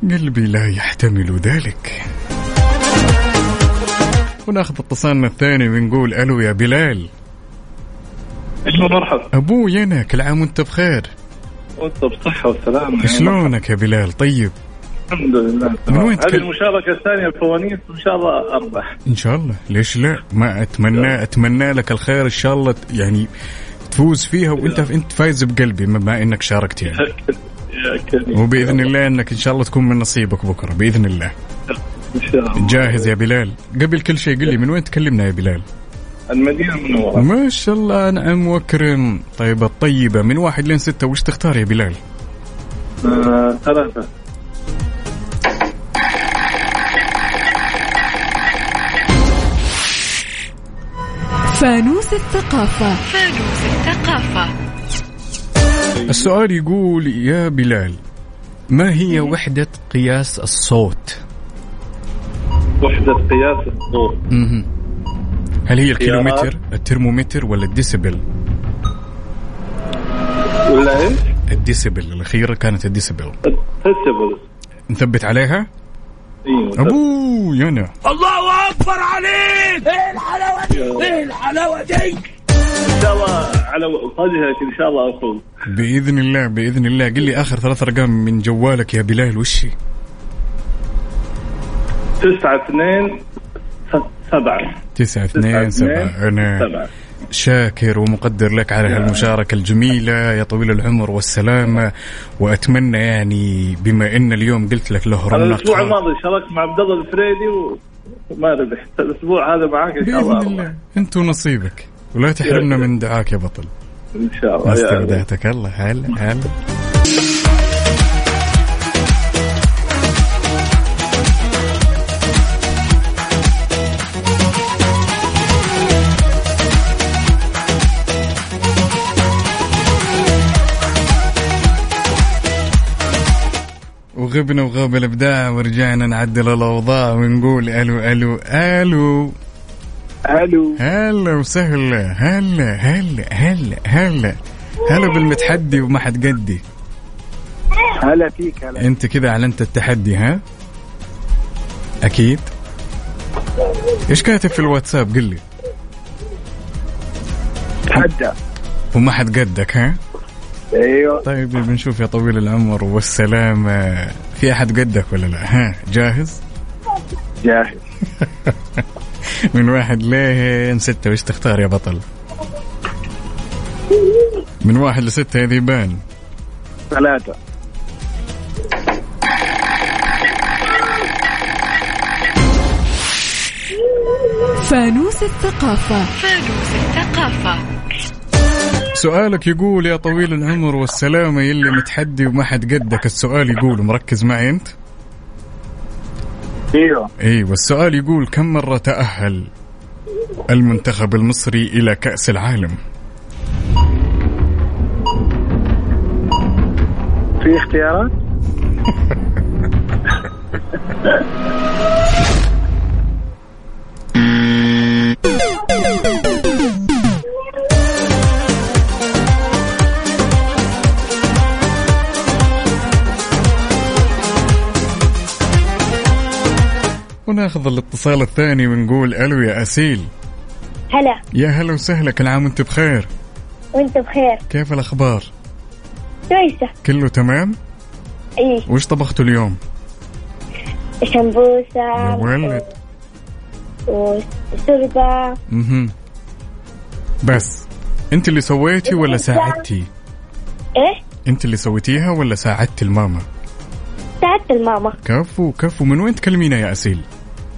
قلبي لا يحتمل ذلك. وناخذ اتصالنا الثاني ونقول ألو يا بلال. إيش مرحبا أبوي أنا كل عام وأنت بخير. وانت بصحه وسلامة. شلونك يا بلال؟ طيب. الحمد لله. من. وين هذه تكلم؟ المشاركة الثانية الفوانيس وان شاء الله أربح. إن شاء الله. ليش لا؟ ما اتمنى أتمنى لك الخير إن شاء الله يعني تفوز فيها وانت إنت فايز بقلبي بما إنك شاركت يعني. وبإذن الله إنك إن شاء الله تكون من نصيبك بكرة بإذن الله. إن شاء الله. جاهز يا بلال. قبل كل شيء قل لي من وين تكلمنا يا بلال؟ المدينة المنورة. ما شاء الله نعم وكرم. طيب الطيبة من واحد لين ستة وش تختار يا بلال؟ آه، ثلاثة. فانوس الثقافة. فانوس الثقافة. السؤال يقول يا بلال ما هي وحدة قياس الصوت؟ وحدة قياس الصوت. هل هي. الكيلومتر الترمومتر ولا الديسبل ولا إيش؟ الديسبل الأخيرة كانت الديسبل festival نثبت عليها؟ أيوه أبوي أنا الله أكبر عليك! إيه الحلاوة دي؟ إيه الحلاوة دي؟ ان شاء الله على وجهك إن شاء الله افوز بإذن الله بإذن الله. قل لي آخر ثلاث أرقام من جوالك يا بلال وش هي؟ تسعة اثنين س- سبعة. تسعة اثنين سبعة أنا سبعة. شاكر ومقدر لك على هالمشاركة الجميلة يا طويل العمر والسلامة وأتمنى يعني بما أن اليوم قلت لك له أنا الأسبوع رونق الماضي شاركت مع عبد الله الفريدي وما ربحت الأسبوع هذا معاك إن شاء الله. بإذن الله. أنت ونصيبك. ولا تحرمنا من دعاك يا بطل. إن شاء الله. استودعتك الله هلا هلا. وغبنا وغاب الأبداع ورجعنا نعدل الأوضاع ونقول ألو ألو ألو. ألو. هلا وسهلا. هلا هلا هلا هلا. هلا بالمتحدي وما حد قدي. هلا فيك هلا. أنت كذا أعلنت التحدي ها؟ أكيد. إيش كاتب في الواتساب؟ قل لي. تحدى. وما حد قدك ها؟ أيوه. طيب بنشوف يا طويل العمر والسلامة. في أحد قدك ولا لا؟ ها جاهز؟ جاهز. من واحد لين ستة. وش تختار يا بطل؟ من واحد لستة يا ذيبان ثلاثة. فانوس الثقافة. فانوس الثقافة. سؤالك يقول يا طويل العمر والسلامة يلي متحدي وما حد قدك السؤال يقول مركز معي أنت؟ أيوه. أيوه السؤال يقول كم مرة تأهل المنتخب المصري إلى كأس العالم؟ في اختيارات؟ وناخذ الاتصال الثاني ونقول ألو يا أسيل. هلا. يا هلا وسهلا كل عام وأنت بخير؟ وأنت بخير. كيف الأخبار؟ كويسة. كله تمام؟ إيه وش طبختوا اليوم؟ يا سمبوسة ولد وشوربة. أها بس أنت اللي سويتي ولا ساعدتي؟ إيه؟ أنت اللي سويتيها ولا ساعدتي الماما؟ ساعدت الماما. كفو كفو من وين تكلمينا يا أسيل؟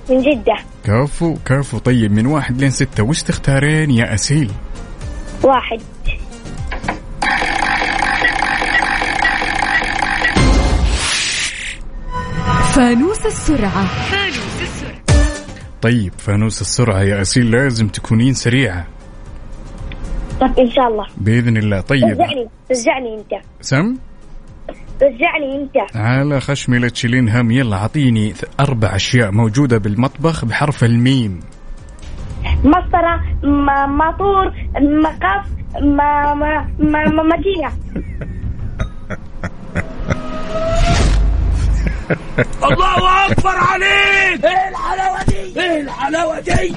من جدة. كفو كفو طيب من واحد لين ستة. وش تختارين يا أسيل؟ واحد. فانوس السرعة. فانوس السرعة. طيب فانوس السرعة يا أسيل لازم تكونين سريعة. طب إن شاء الله. بإذن الله. طيب. رجعني رجعني أنت. سم؟ رجعني انت. على خشمي لا تشيلين هم. يلا أعطيني ث- أربع أشياء موجودة بالمطبخ بحرف الميم. مسطرة ما ماطور مقف ما ما ما ما ماكينة الله أكبر عليك! إيه الحلاوة دي؟ إيه الحلاوة دي؟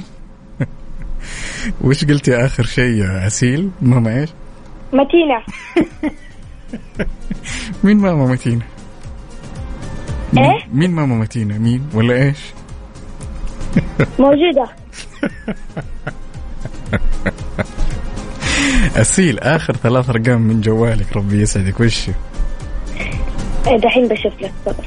وش قلتي آخر شيء يا أسيل ماما إيش؟ ماكينة مين ماما متينة مين- إيه؟ مين ماما متينة مين ولا إيش؟ موجودة. أسيل آخر ثلاث أرقام من جوالك ربي يسعدك. وش؟ إيه، دحين بشوف لك صبر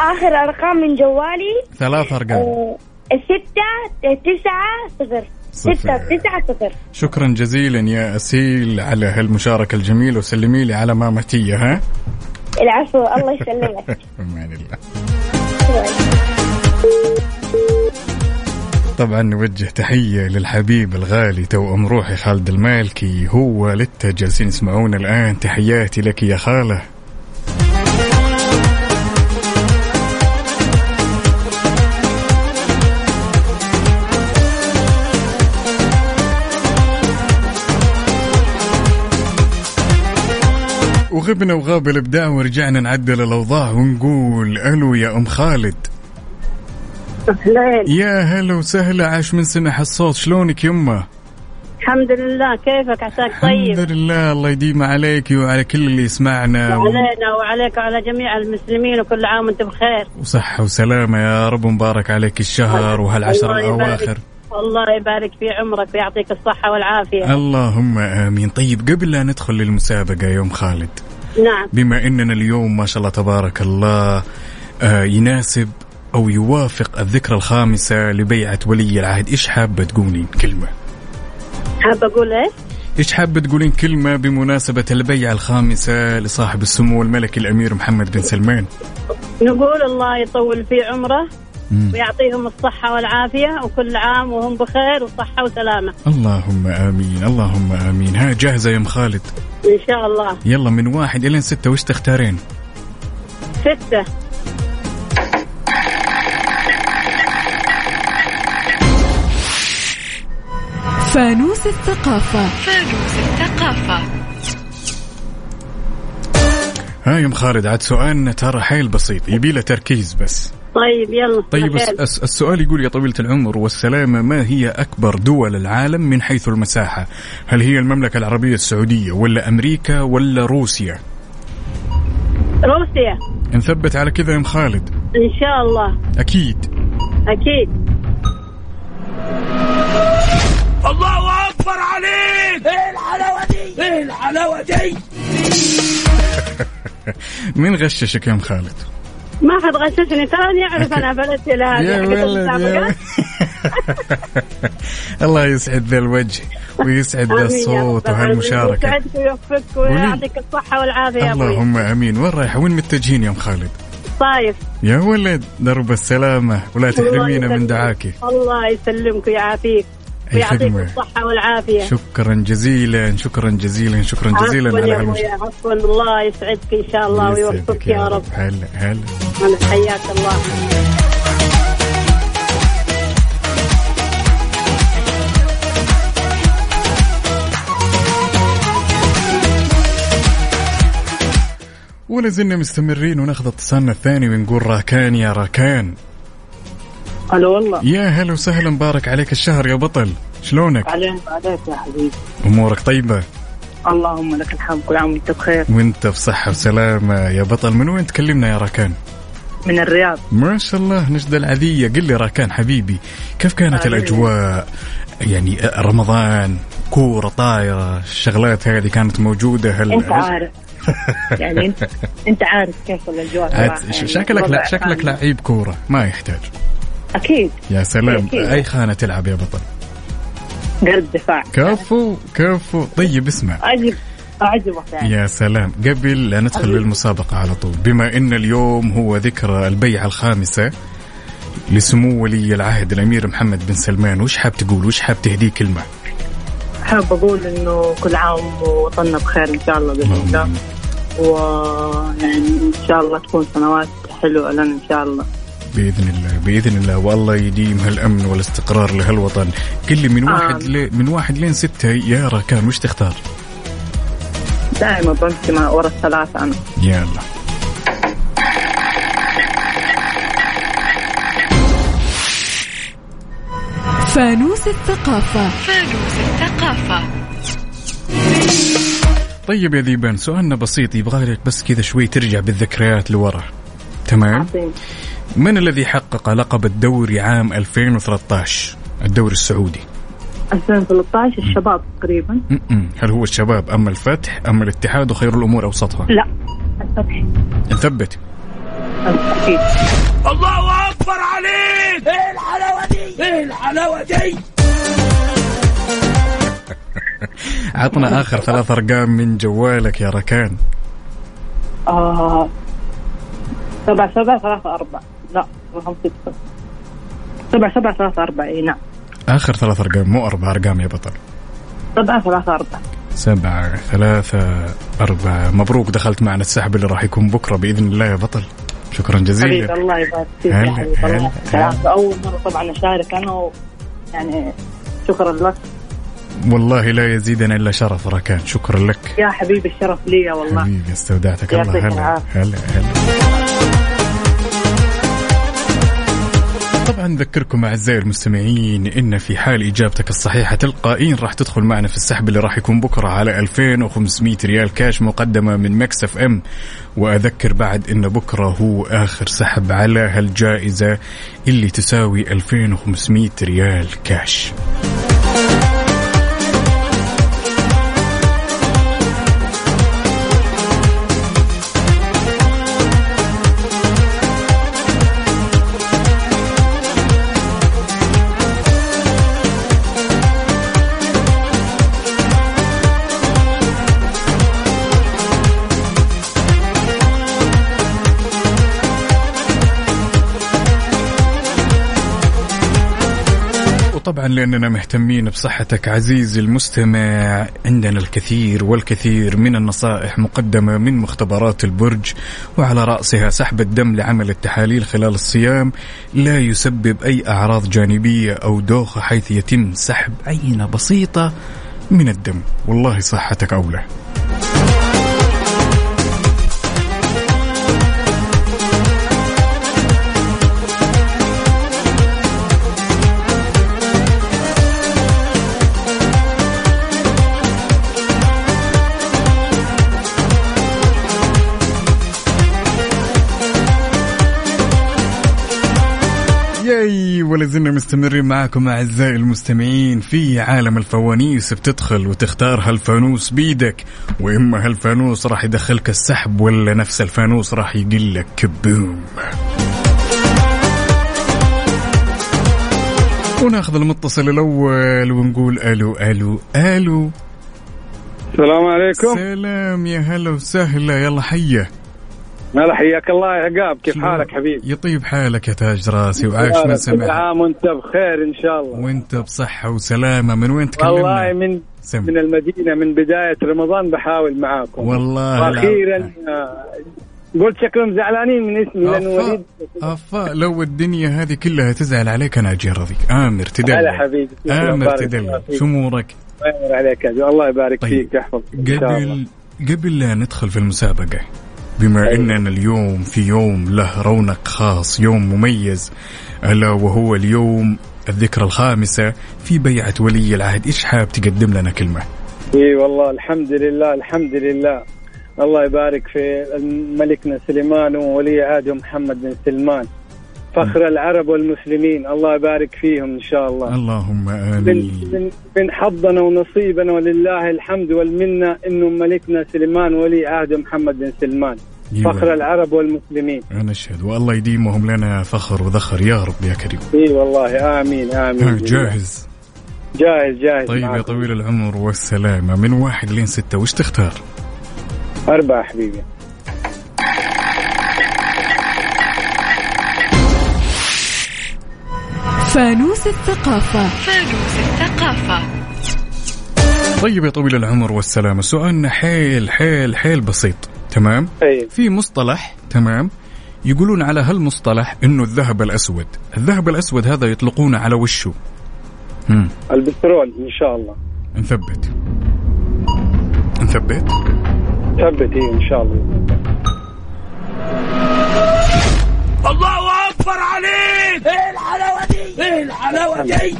آخر أرقام من جوالي. ثلاث أرقام. آه، ستة تسعة صفر. صفر. تسعة صفر. شكرا جزيلا يا أسيل على هالمشاركة الجميلة وسلمي لي على مامتية ها؟ العفو الله يسلمك. أمان الله. طبعا نوجه تحية للحبيب الغالي توأم روحي خالد المالكي هو والدته جالسين يسمعونا الآن. تحياتي لك يا خالة. وغبنا وغاب الإبداع ورجعنا نعدل الأوضاع ونقول ألو يا أم خالد. أهلين. يا هلا وسهلا عاش من سمع الصوت. شلونك يمه الحمد لله كيفك؟ عساك طيب؟ الحمد لله الله يديم عليك وعلى كل اللي يسمعنا. و- علينا وعليك وعلى جميع المسلمين وكل عام وانت بخير. وصحة وسلامة يا رب مبارك عليك الشهر وهالعشر. الأواخر. الله يبارك في عمرك ويعطيك الصحة والعافية. اللهم آمين. طيب قبل لا ندخل للمسابقة يا أم خالد نعم. بما أننا اليوم ما شاء الله تبارك الله آه يناسب أو يوافق الذكرى الخامسة لبيعة ولي العهد. إيش حابة تقولين كلمة؟ حابة أقول إيه إيش حابة تقولين كلمة بمناسبة البيعة الخامسة لصاحب السمو الملكي الأمير محمد بن سلمان؟ نقول الله يطول في عمره. ويعطيهم الصحة والعافية وكل عام وهم بخير وصحة وسلامة. اللهم آمين اللهم آمين. ها جاهزة يا أم خالد؟ إن شاء الله. يلا من واحد إلى ستة وش تختارين؟ ستة. فانوس الثقافة. فانوس الثقافة. ها يا أم خالد عاد سؤالنا ترى حيل بسيط يبي له تركيز بس. طيب يلا طيب خير. الس- الس- السؤال يقول يا طويلة العمر والسلامة ما هي أكبر دول العالم من حيث المساحة؟ هل هي المملكة العربية السعودية ولا أمريكا ولا روسيا؟ روسيا. نثبت على كذا يا أم خالد. إن شاء الله. أكيد. أكيد. الله أكبر عليك! إيه الحلاوة دي؟ إيه الحلاوة دي؟ مين غششك يا أم خالد؟ ما حد غششني. تراني يعرف أنا بلدي لهذه. الله يسعد ذا الوجه ويسعد ذا الصوت. وهالمشاركة يسعدك ويوفقك ويعطيك الصحة والعافية اللهم آمين. وين رايحه وين متجهين يا أم خالد؟ طايف. يا ولد درب السلامة. ولا تحرمينا من. دعاكي. الله يسلمك ويعافيك. أي ويعطيك خدمة. الصحة والعافية. شكرا جزيلا شكرا جزيلا شكرا جزيلا على يا هالمش أبوي، عفوا الله يسعدك إن شاء الله ويوفقك يا رب. هلا هلا. أنا حياك الله. ولا زلنا مستمرين وناخذ اتصالنا الثاني ونقول راكان يا راكان. هلا والله. يا هلا وسهلا مبارك عليك الشهر يا بطل. شلونك؟ علينا عليك يا حبيبي. أمورك طيبة؟ اللهم لك الحمد كل عام وانت بخير. وانت بصحة وسلامة يا بطل. من وين تكلمنا يا راكان؟ من الرياض. ما شاء الله نجدة العذية قل لي راكان حبيبي كيف كانت. الأجواء؟ يعني رمضان كورة طايرة الشغلات هذه كانت موجودة؟ هل أنت عارف. يعني أنت أنت عارف كيف الأجواء يعني شكلك لا شكلك لعيب كورة ما يحتاج. أكيد. يا سلام. أكيد. أي خانة تلعب يا بطل؟ قلب دفاع. كفو كفو. طيب اسمع. اعجبك يعني يا سلام. قبل لا ندخل حبيبي. للمسابقة على طول بما أن اليوم هو ذكرى البيعة الخامسة لسمو ولي العهد الأمير محمد بن سلمان وش حاب تقول؟ وش حاب تهديه كلمة؟ حاب أقول إنه كل عام وطننا بخير إن شاء الله بإذن الله. ويعني إن شاء الله تكون سنوات حلوة لنا إن شاء الله. بإذن الله بإذن الله. والله يديم هالأمن والاستقرار لهالوطن. قل لي من واحد آمين. ل... من واحد لين ستة يا راكان وش تختار؟ دائما بمشي مع ورا الثلاثه أنا. يلا فانوس الثقافة. فانوس الثقافة. طيب يا ذيبان سؤالنا بسيط يبغى لك بس كذا شوي ترجع بالذكريات لورا. تمام؟ عظيم. من الذي حقق لقب الدوري عام 2013 الدوري السعودي. 2013 الشباب تقريبا. هل هو الشباب أما الفتح أما الاتحاد وخير الأمور أوسطها؟ لا الفتح. نثبت. أكيد. الله أكبر عليك! إيه الحلاوة دي؟ إيه الحلاوة دي؟ عطنا آخر ثلاث أرقام من جوالك يا ركان. آه سبعة سبعة ثلاثة أربعة. لا سبعة سبعة ثلاثة أربعة إي نعم. آخر ثلاث أرقام مو أربع أرقام يا بطل. سبعة ثلاثة أربعة. سبعة ثلاثة أربعة. مبروك دخلت معنا السحب اللي راح يكون بكرة بإذن الله يا بطل. شكرا حبيبي جزيلا الله يبارك فيك. يسعدك. أول مرة طبعا أشارك أنا و... يعني شكرا لك. والله لا يزيدنا إلا شرف ركان. شكرا لك. يا حبيبي الشرف لي والله. حبيبي استودعتك. الله هلا. هلا هلا. طبعا نذكركم أعزائي المستمعين إن في حال إجابتك الصحيحة تلقائيا راح تدخل معنا في السحب اللي راح يكون بكرة على 2500 ريال كاش مقدمة من Mix FM. وأذكر بعد إن بكرة هو آخر سحب على هالجائزة اللي تساوي 2500 ريال كاش. وطبعا لأننا مهتمين بصحتك عزيزي المستمع عندنا الكثير والكثير من النصائح مقدمة من مختبرات البرج وعلى رأسها سحب الدم لعمل التحاليل خلال الصيام. لا يسبب أي أعراض جانبية أو دوخه حيث يتم سحب عينة بسيطة من الدم. والله صحتك أولى. ولا زلنا مستمرين معكم أعزائي المستمعين في عالم الفوانيس بتدخل وتختار هالفانوس بيدك وإما هالفانوس راح يدخلك السحب ولا نفس الفانوس راح يقول لك كبوم. وناخذ المتصل الأول ونقول ألو ألو ألو. السلام عليكم. سلام يا هلا وسهلا يلا حيه هلا حياك الله يا عقاب كيف حالك حبيبي يطيب حالك يا تاج راسي وعاش من كل سمع عام وانت بخير إن شاء الله وانت بصحة وسلامة من وين تكلمنا؟ والله من سم. من المدينة من بداية رمضان بحاول معاكم والله وأخيرا آه، قلت شكلهم زعلانين من اسمي لأنه وليد أفا لو الدنيا هذه كلها تزعل عليك أنا أجي أرضيك آمر تدلل هلا حبيبي الله فيك. شو أمورك؟ الله عليك. الله يبارك طيب. فيك يحفظك. قبل قبل لا ندخل في المسابقة بما إننا اليوم في يوم له رونق خاص يوم مميز. ألا وهو اليوم الذكرى الخامسة في بيعة ولي العهد. إيش حاب تقدم لنا كلمة؟ إي والله الحمد لله الحمد لله. الله يبارك في ملكنا سليمان وولي عهده محمد بن سلمان. فخر العرب والمسلمين. الله يبارك فيهم إن شاء الله. اللهم آمين. من من حظنا ونصيبنا ولله الحمد والمنة إنه ملكنا سليمان ولي عهده محمد بن سلمان. أيوة. فخر العرب والمسلمين. أنا اشهد والله يديمهم لنا فخر وذخر. يا رب يا كريم. إي والله. آمين آمين. جاهز. جاهز جاهز. طيب يا معكم. طويل العمر والسلامة. من واحد لين ستة وش تختار؟ أربعة حبيبي. فانوس الثقافة. فانوس الثقافة. طيب يا طويل العمر والسلامة سؤالنا حيل حيل حيل بسيط تمام؟ أي. في مصطلح تمام؟ يقولون على هالمصطلح إنه الذهب الأسود. الذهب الأسود هذا يطلقونه على وشه مم. البترول إن شاء الله. نثبت. نثبت؟ ثبت إيه إن شاء الله. الله أكبر عليك! إيه الحلاوة إيه الحلاوة دي؟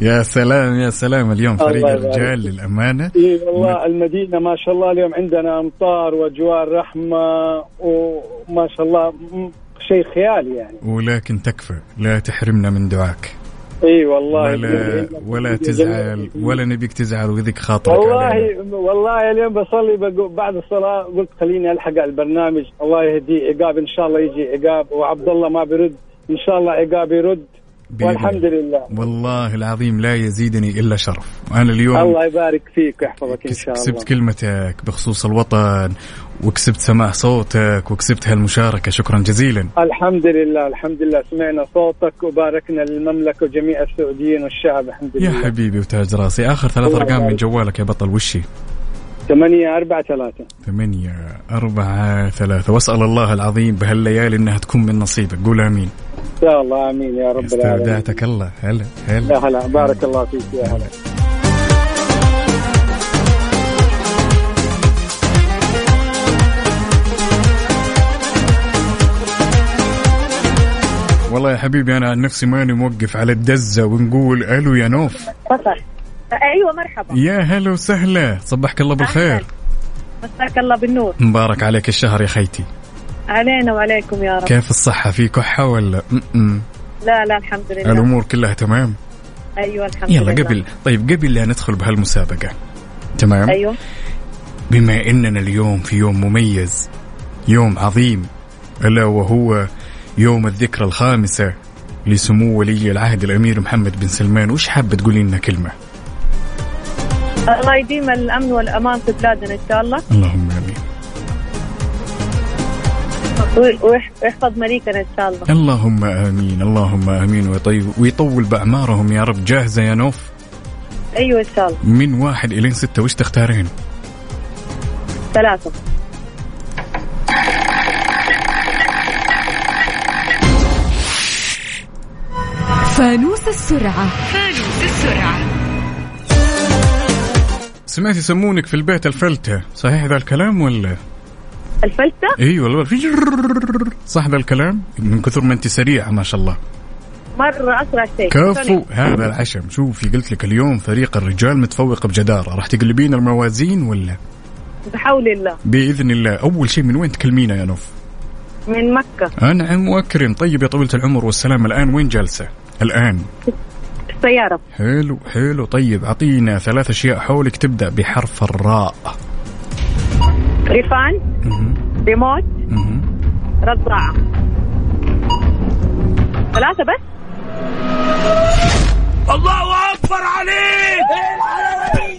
يا سلام يا سلام. اليوم فريق. الرجال للأمانة. اي والله المدينة ما شاء الله اليوم عندنا أمطار وأجواء رحمة وما شاء الله شيء خيالي يعني. ولكن تكفى لا تحرمنا من دعاك. اي والله. ولا ولا تزعل ولا نبيك تزعل ويذيك خاطرك والله علينا. والله اليوم بصلي بعد الصلاة قلت خليني ألحق على البرنامج. الله يهديه عقاب إن شاء الله يجي عقاب وعبد الله ما بيرد. إن شاء الله عقاب يرد والحمد لله. والله العظيم لا يزيدني إلا شرف. أنا اليوم الله يبارك فيك ويحفظك إن شاء الله. كسبت كلمتك بخصوص الوطن وكسبت سماع صوتك وكسبت هالمشاركة. شكرا جزيلا. الحمد لله الحمد لله. سمعنا صوتك وباركنا للمملكة وجميع السعوديين والشعب الحمد يا لله. حبيبي وتاج راسي. آخر ثلاث الله أرقام من. جوالك يا بطل وشي ثمانية أربعة ثلاثة. ثمانية أربعة ثلاثة. وأسأل الله العظيم بهالليالي أنها تكون من نصيبك. قول آمين. إن شاء الله آمين يا رب العالمين. استودعتك الله. هلا هلا. يا هلا. بارك الله فيك يا هلا. والله يا حبيبي أنا عن نفسي ماني موقف على الدزة ونقول ألو يا نوف. أيوه مرحبا. يا هلا وسهلا. صبحك الله بالخير. مساك الله بالنور. مبارك عليك الشهر يا خيتي. علينا وعليكم يا رب. كيف الصحة؟ في كحة ولا؟ م-م. لا لا الحمد لله. الأمور كلها تمام؟ أيوه الحمد يلا لله. قبل طيب قبل لا ندخل بهالمسابقة تمام؟ أيوه. بما إننا اليوم في يوم مميز يوم عظيم ألا وهو يوم الذكرى الخامسة لسمو ولي العهد الأمير محمد بن سلمان. وش حابة تقولي لنا كلمة؟ الله يديم الأمن والأمان في بلادنا إن شاء الله. اللهم ويحفظ مليكنا إن شاء الله. اللهم آمين اللهم آمين. ويطيب ويطول بأعمارهم يا رب. جاهزة يا نوف؟ أيوه إن شاء الله. من واحد الين ستة وش تختارين؟ ثلاثة. فانوس السرعة. فانوس السرعة. سمعت يسمونك في البيت الفلتة. صحيح ذا الكلام ولا؟ الفلتة. أيوه والله في. صح ذا الكلام من كثر ما أنت سريعة ما شاء الله. مرة أسرع شيء. كفو هذا العشم. شوفي قلت لك اليوم فريق الرجال متفوق بجدارة. راح تقلبين الموازين ولا؟ بحول الله. بإذن الله. أول شيء من وين تكلمينا يا نوف؟ من مكة. أنعم وأكرم. طيب يا طويلة العمر والسلام الآن وين جالسة؟ الآن. السيارة. حلو حلو. طيب أعطينا ثلاث أشياء حولك تبدأ بحرف الراء. ريفان ريموت رضاعة. ثلاثة بس؟ الله أكبر عليك!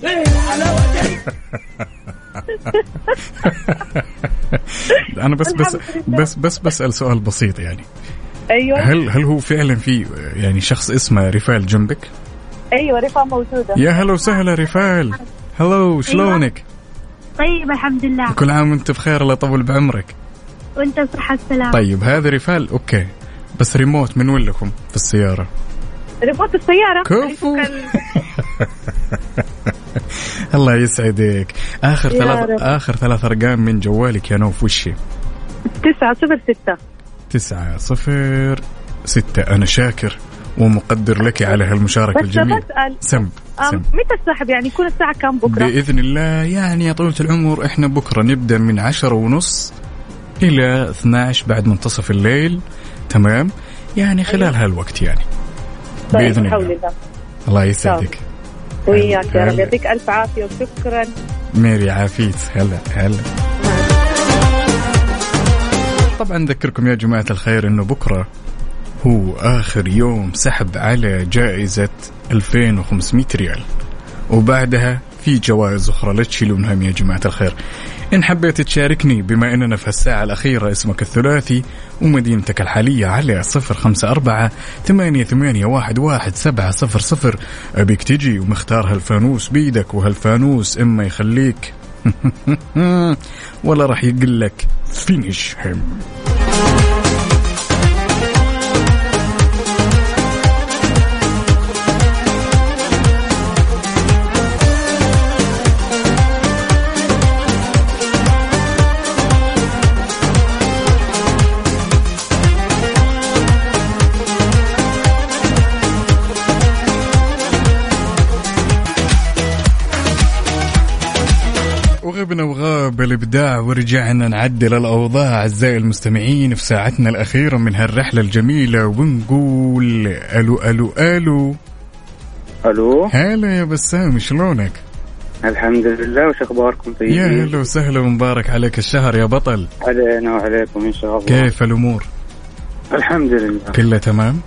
دي دي أنا بس بس بس بس بسأل سؤال بسيط يعني. أيوه. هل هل هو فعلا في يعني شخص اسمه رفال جنبك؟ أيوه ريفان موجودة. يا هلا وسهلا رفال هلو شلونك؟ طيب الحمد لله. كل عام وانت بخير الله يطول بعمرك. وانت بصحة السلامة طيب هذا رفال أوكي. بس ريموت من وين لكم في السيارة؟ ريموت السيارة؟ كفو. ال- الله يسعدك. آخر ثلاث. آخر ثلاث أرقام من جوالك يا نوف وش هي؟ تسعة صفر ستة. تسعة صفر ستة. أنا شاكر. ومقدر لك على هالمشاركة بس الجميلة. بسأل. سم سم. متى السحب يعني يكون الساعة كم بكرة؟ بإذن الله يعني يا طويلة العمر إحنا بكرة نبدأ من عشرة ونص إلى 12 بعد منتصف الليل. تمام؟ يعني خلال هالوقت يعني. طيب بحول الله. الله. الله يسعدك. وياك يا رب. يعطيك ألف عافية وشكرا. ميري عافيت هلا هلا. طبعا نذكركم يا جماعة الخير إنه بكرة هو آخر يوم سحب على جائزة 2500 ريال. وبعدها في جوائز أخرى لا تشيلون هم يا جماعة الخير. إن حبيت تشاركني بما إننا في الساعة الأخيرة اسمك الثلاثي ومدينتك الحالية على 054 ثمانية ثمانية واحد واحد سبعة صفر صفر. أبيك تجي ومختار هالفانوس بيدك وهالفانوس إما يخليك. ولا راح يقول لك فينيش هيم وغبنا وغاب الإبداع ورجعنا نعدل الأوضاع أعزائي المستمعين في ساعتنا الأخيرة من هالرحلة الجميلة ونقول ألو ألو ألو ألو هلا يا بسام شلونك؟ الحمد لله وش أخباركم يا طيبين؟ هلا وسهلا ومبارك عليك الشهر يا بطل علينا وعليكم إن شاء الله كيف الأمور؟ الحمد لله كله تمام؟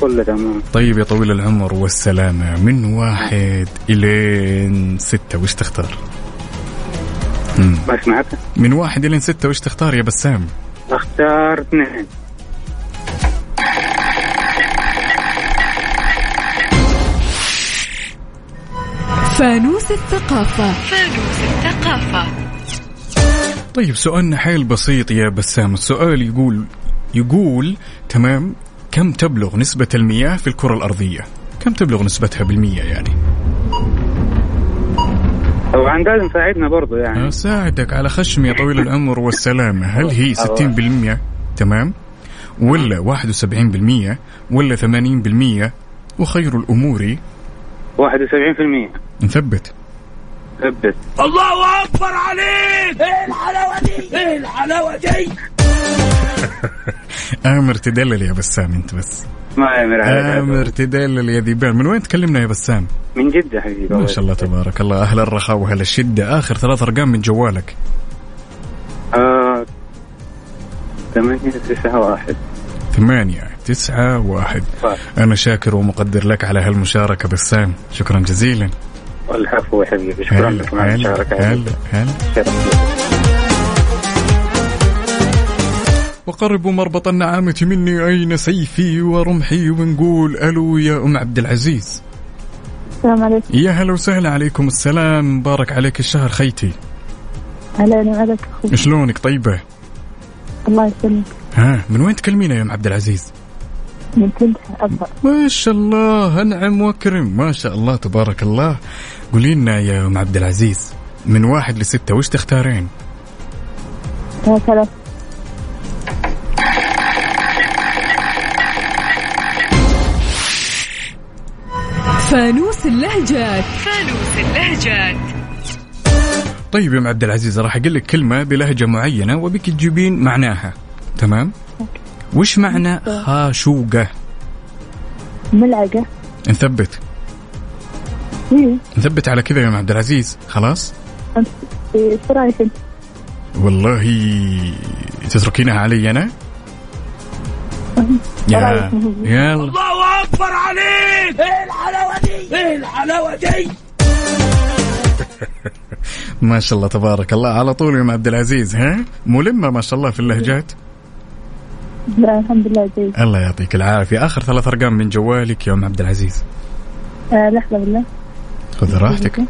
كله تمام طيب يا طويل العمر والسلامة من واحد إلين ستة وش تختار؟ ما سمعت من واحد إلين ستة وش تختار يا بسام؟ أختار اثنين. فانوس الثقافة. فانوس الثقافة. طيب سؤالنا حيل بسيط يا بسام. السؤال يقول يقول تمام كم تبلغ نسبة المياه في الكرة الأرضية؟ كم تبلغ نسبتها بالمية يعني؟ طبعا لازم تساعدنا برضو يعني. أساعدك على خشم يا طويل العمر والسلامة. هل هي 60% تمام. ولا 71% ولا 80% وخير الأمور. 71% نثبت. ثبت. الله أكبر عليك! إيه الحلاوة دي؟ إيه الحلاوة دي؟ آمر تدلل يا بسام أنت بس. ما يمر عليك آمر تدلل يا ذيبان من وين تكلمنا يا بسام؟ من جدة حبيبي ما شاء الله تبارك الله. أهل الرخاء وأهل الشدة. آخر ثلاث أرقام من جوالك. آه... ثمانية تسعة واحد. ثمانية تسعة واحد. أنا شاكر ومقدر لك على هالمشاركة بسام. شكرا جزيلا. والعفو يا حبيبي. شكرا لكم على المشاركة. هلا هلا. وقربوا مربط النعامة مني أين سيفي ورمحي ونقول ألو يا أم عبد العزيز. السلام عليكم. يا هلا وسهلا عليكم السلام. مبارك عليك الشهر خيتي. أهلا وعليك أخوي شلونك طيبة؟ الله يسلمك. ها من وين تكلمينا يا أم عبد العزيز؟ من ما شاء الله أنعم وأكرم. ما شاء الله تبارك الله. قولي لنا يا أم عبد العزيز من واحد لستة وش تختارين؟ ثلاث فانوس اللهجات. فانوس اللهجات. طيب يا أم عبد العزيز راح أقول لك كلمة بلهجة معينة وبك تجيبين معناها. تمام؟ وش معنى خاشوقة ملعقة. نثبت. إيه. نثبت على كذا يا أم عبد العزيز. خلاص؟ أنت؟ والله تتركينها علي أنا؟ يا يلا الله أكبر عليك. إيه الحلاوة دي؟ إيه الحلاوة دي؟ ما شاء الله تبارك الله. على طول يا عبد العزيز ها؟ ملمة ما شاء الله في اللهجات. لا الحمد لله جيد الله يعطيك العافية. آخر ثلاث أرقام من جوالك يا أم عبد العزيز. آه لحظة بالله. خذ راحتك.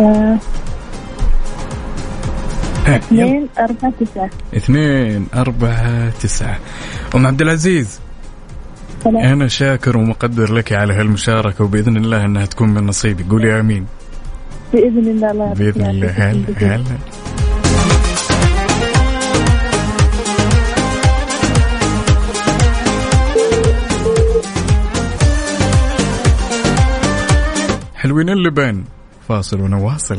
آه. ها، يلا. اثنين أربعة تسعة. اثنين أربعة تسعة. أم عبد العزيز. أنا شاكر ومقدر لك على هالمشاركة وبإذن الله إنها تكون من نصيبك قولي آمين. بإذن الله الله بإذن الله. هلا هلا. حلوين اللبان فاصل ونواصل.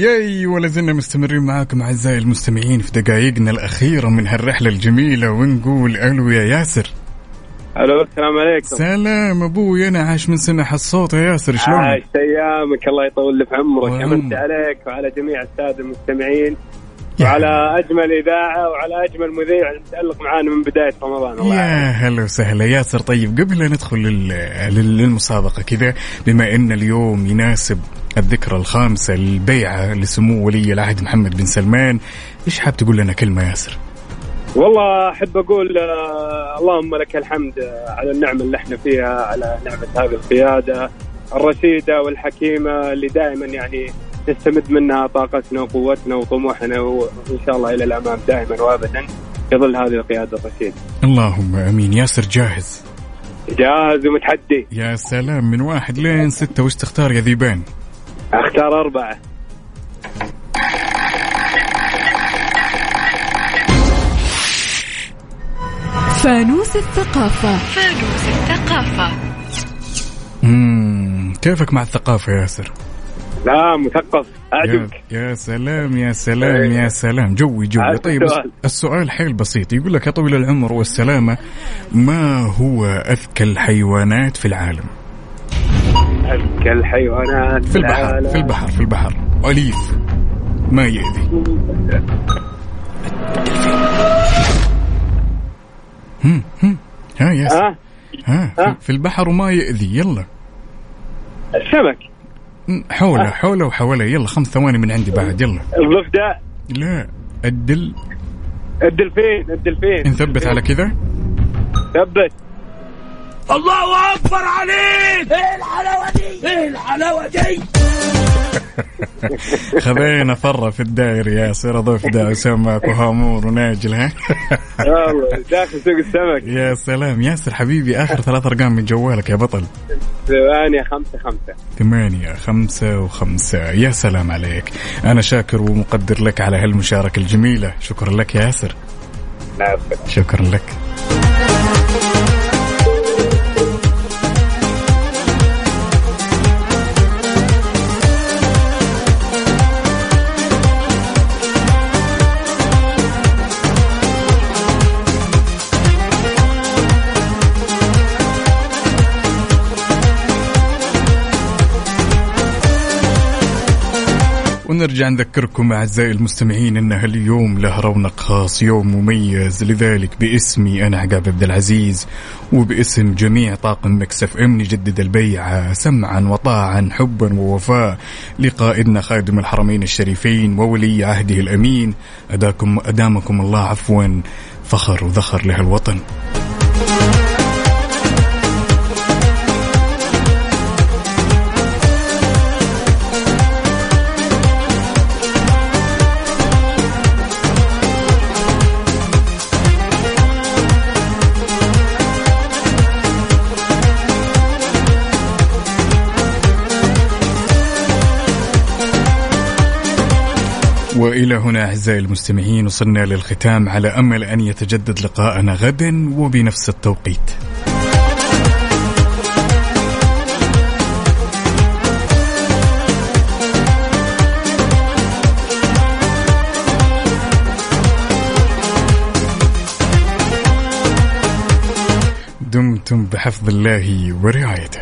ياي ولا زلنا مستمرين معاكم أعزائي المستمعين في دقائقنا الأخيرة من هالرحلة الجميلة ونقول ألو يا ياسر ألو السلام عليكم سلام أبوي أنا عاش من سنة الصوت يا ياسر شلون؟ عاش أيامك الله يطول لي في عمرك. امسي عليك وعلى جميع السادة المستمعين وعلى أجمل إذاعة وعلى أجمل مذيع متالق معانا من بداية رمضان الله. يا هلا وسهلا ياسر طيب قبل لا ندخل لل- لل- للمسابقة كذا بما إن اليوم يناسب الذكرى الخامسة للبيعة لسمو ولي العهد محمد بن سلمان إيش حاب تقول لنا كلمة ياسر؟ والله أحب أقول آه، اللهم لك الحمد آه، على النعمة اللي إحنا فيها على نعمة هذه القيادة الرشيدة والحكيمة اللي دائما يعني نستمد منها طاقتنا وقوتنا وطموحنا وإن شاء الله إلى الأمام دائما وابدا في ظل هذه القيادة الرشيده. اللهم آمين ياسر جاهز جاهز ومتحدي يا سلام من واحد لين ستة وش تختار يا ذيبان؟ أختار أربعة. فانوس الثقافة. فانوس الثقافة. مم. كيفك مع الثقافة يا ياسر؟ لا مثقف. يا, أعجبك. يا سلام يا سلام يا سلام. جوي جوي. طيب السؤال. السؤال حيل بسيط. يقول لك يا طويل العمر والسلامة ما هو أذكى الحيوانات في العالم؟ اذكى الحيوانات في البحر. في البحر في البحر. أليف. ما يأذي. هم هم. ها ياسر ها؟ ها في- البحر وما يأذي. يلا. السمك. حوله حوله وحوله. يلا خمس ثواني من عندي بعد. يلا. الضفدع لا الدل الدلفين الدلفين. نثبت على كذا. ثبت. الله أكبر عليك. إيه الحلاوة دي؟ إيه الحلاوة دي؟ خذينا فرة في الدائر ياسر ضفدع وسمك وهامور وناجل ها؟ والله داخل سوق السمك. يا سلام. ياسر حبيبي آخر ثلاث أرقام من جوالك يا بطل. ثمانية خمسة خمسة. ثمانية خمسة وخمسة. يا سلام عليك. أنا شاكر ومقدر لك على هالمشاركة الجميلة. شكرا لك يا ياسر. شكرا لك. ونرجع نذكركم أعزائي المستمعين أن هاليوم له رونق خاص يوم مميز لذلك باسمي أنا عقاب عبد العزيز وباسم جميع طاقم مكسف إم نجدد البيعة سمعا وطاعا حبا ووفاء لقائدنا خادم الحرمين الشريفين وولي عهده الأمين. أداكم أدامكم الله عفوا فخر وذخر لهالوطن. وإلى هنا أعزائي المستمعين وصلنا للختام على أمل أن يتجدد لقاءنا غدا وبنفس التوقيت. دمتم بحفظ الله ورعايته.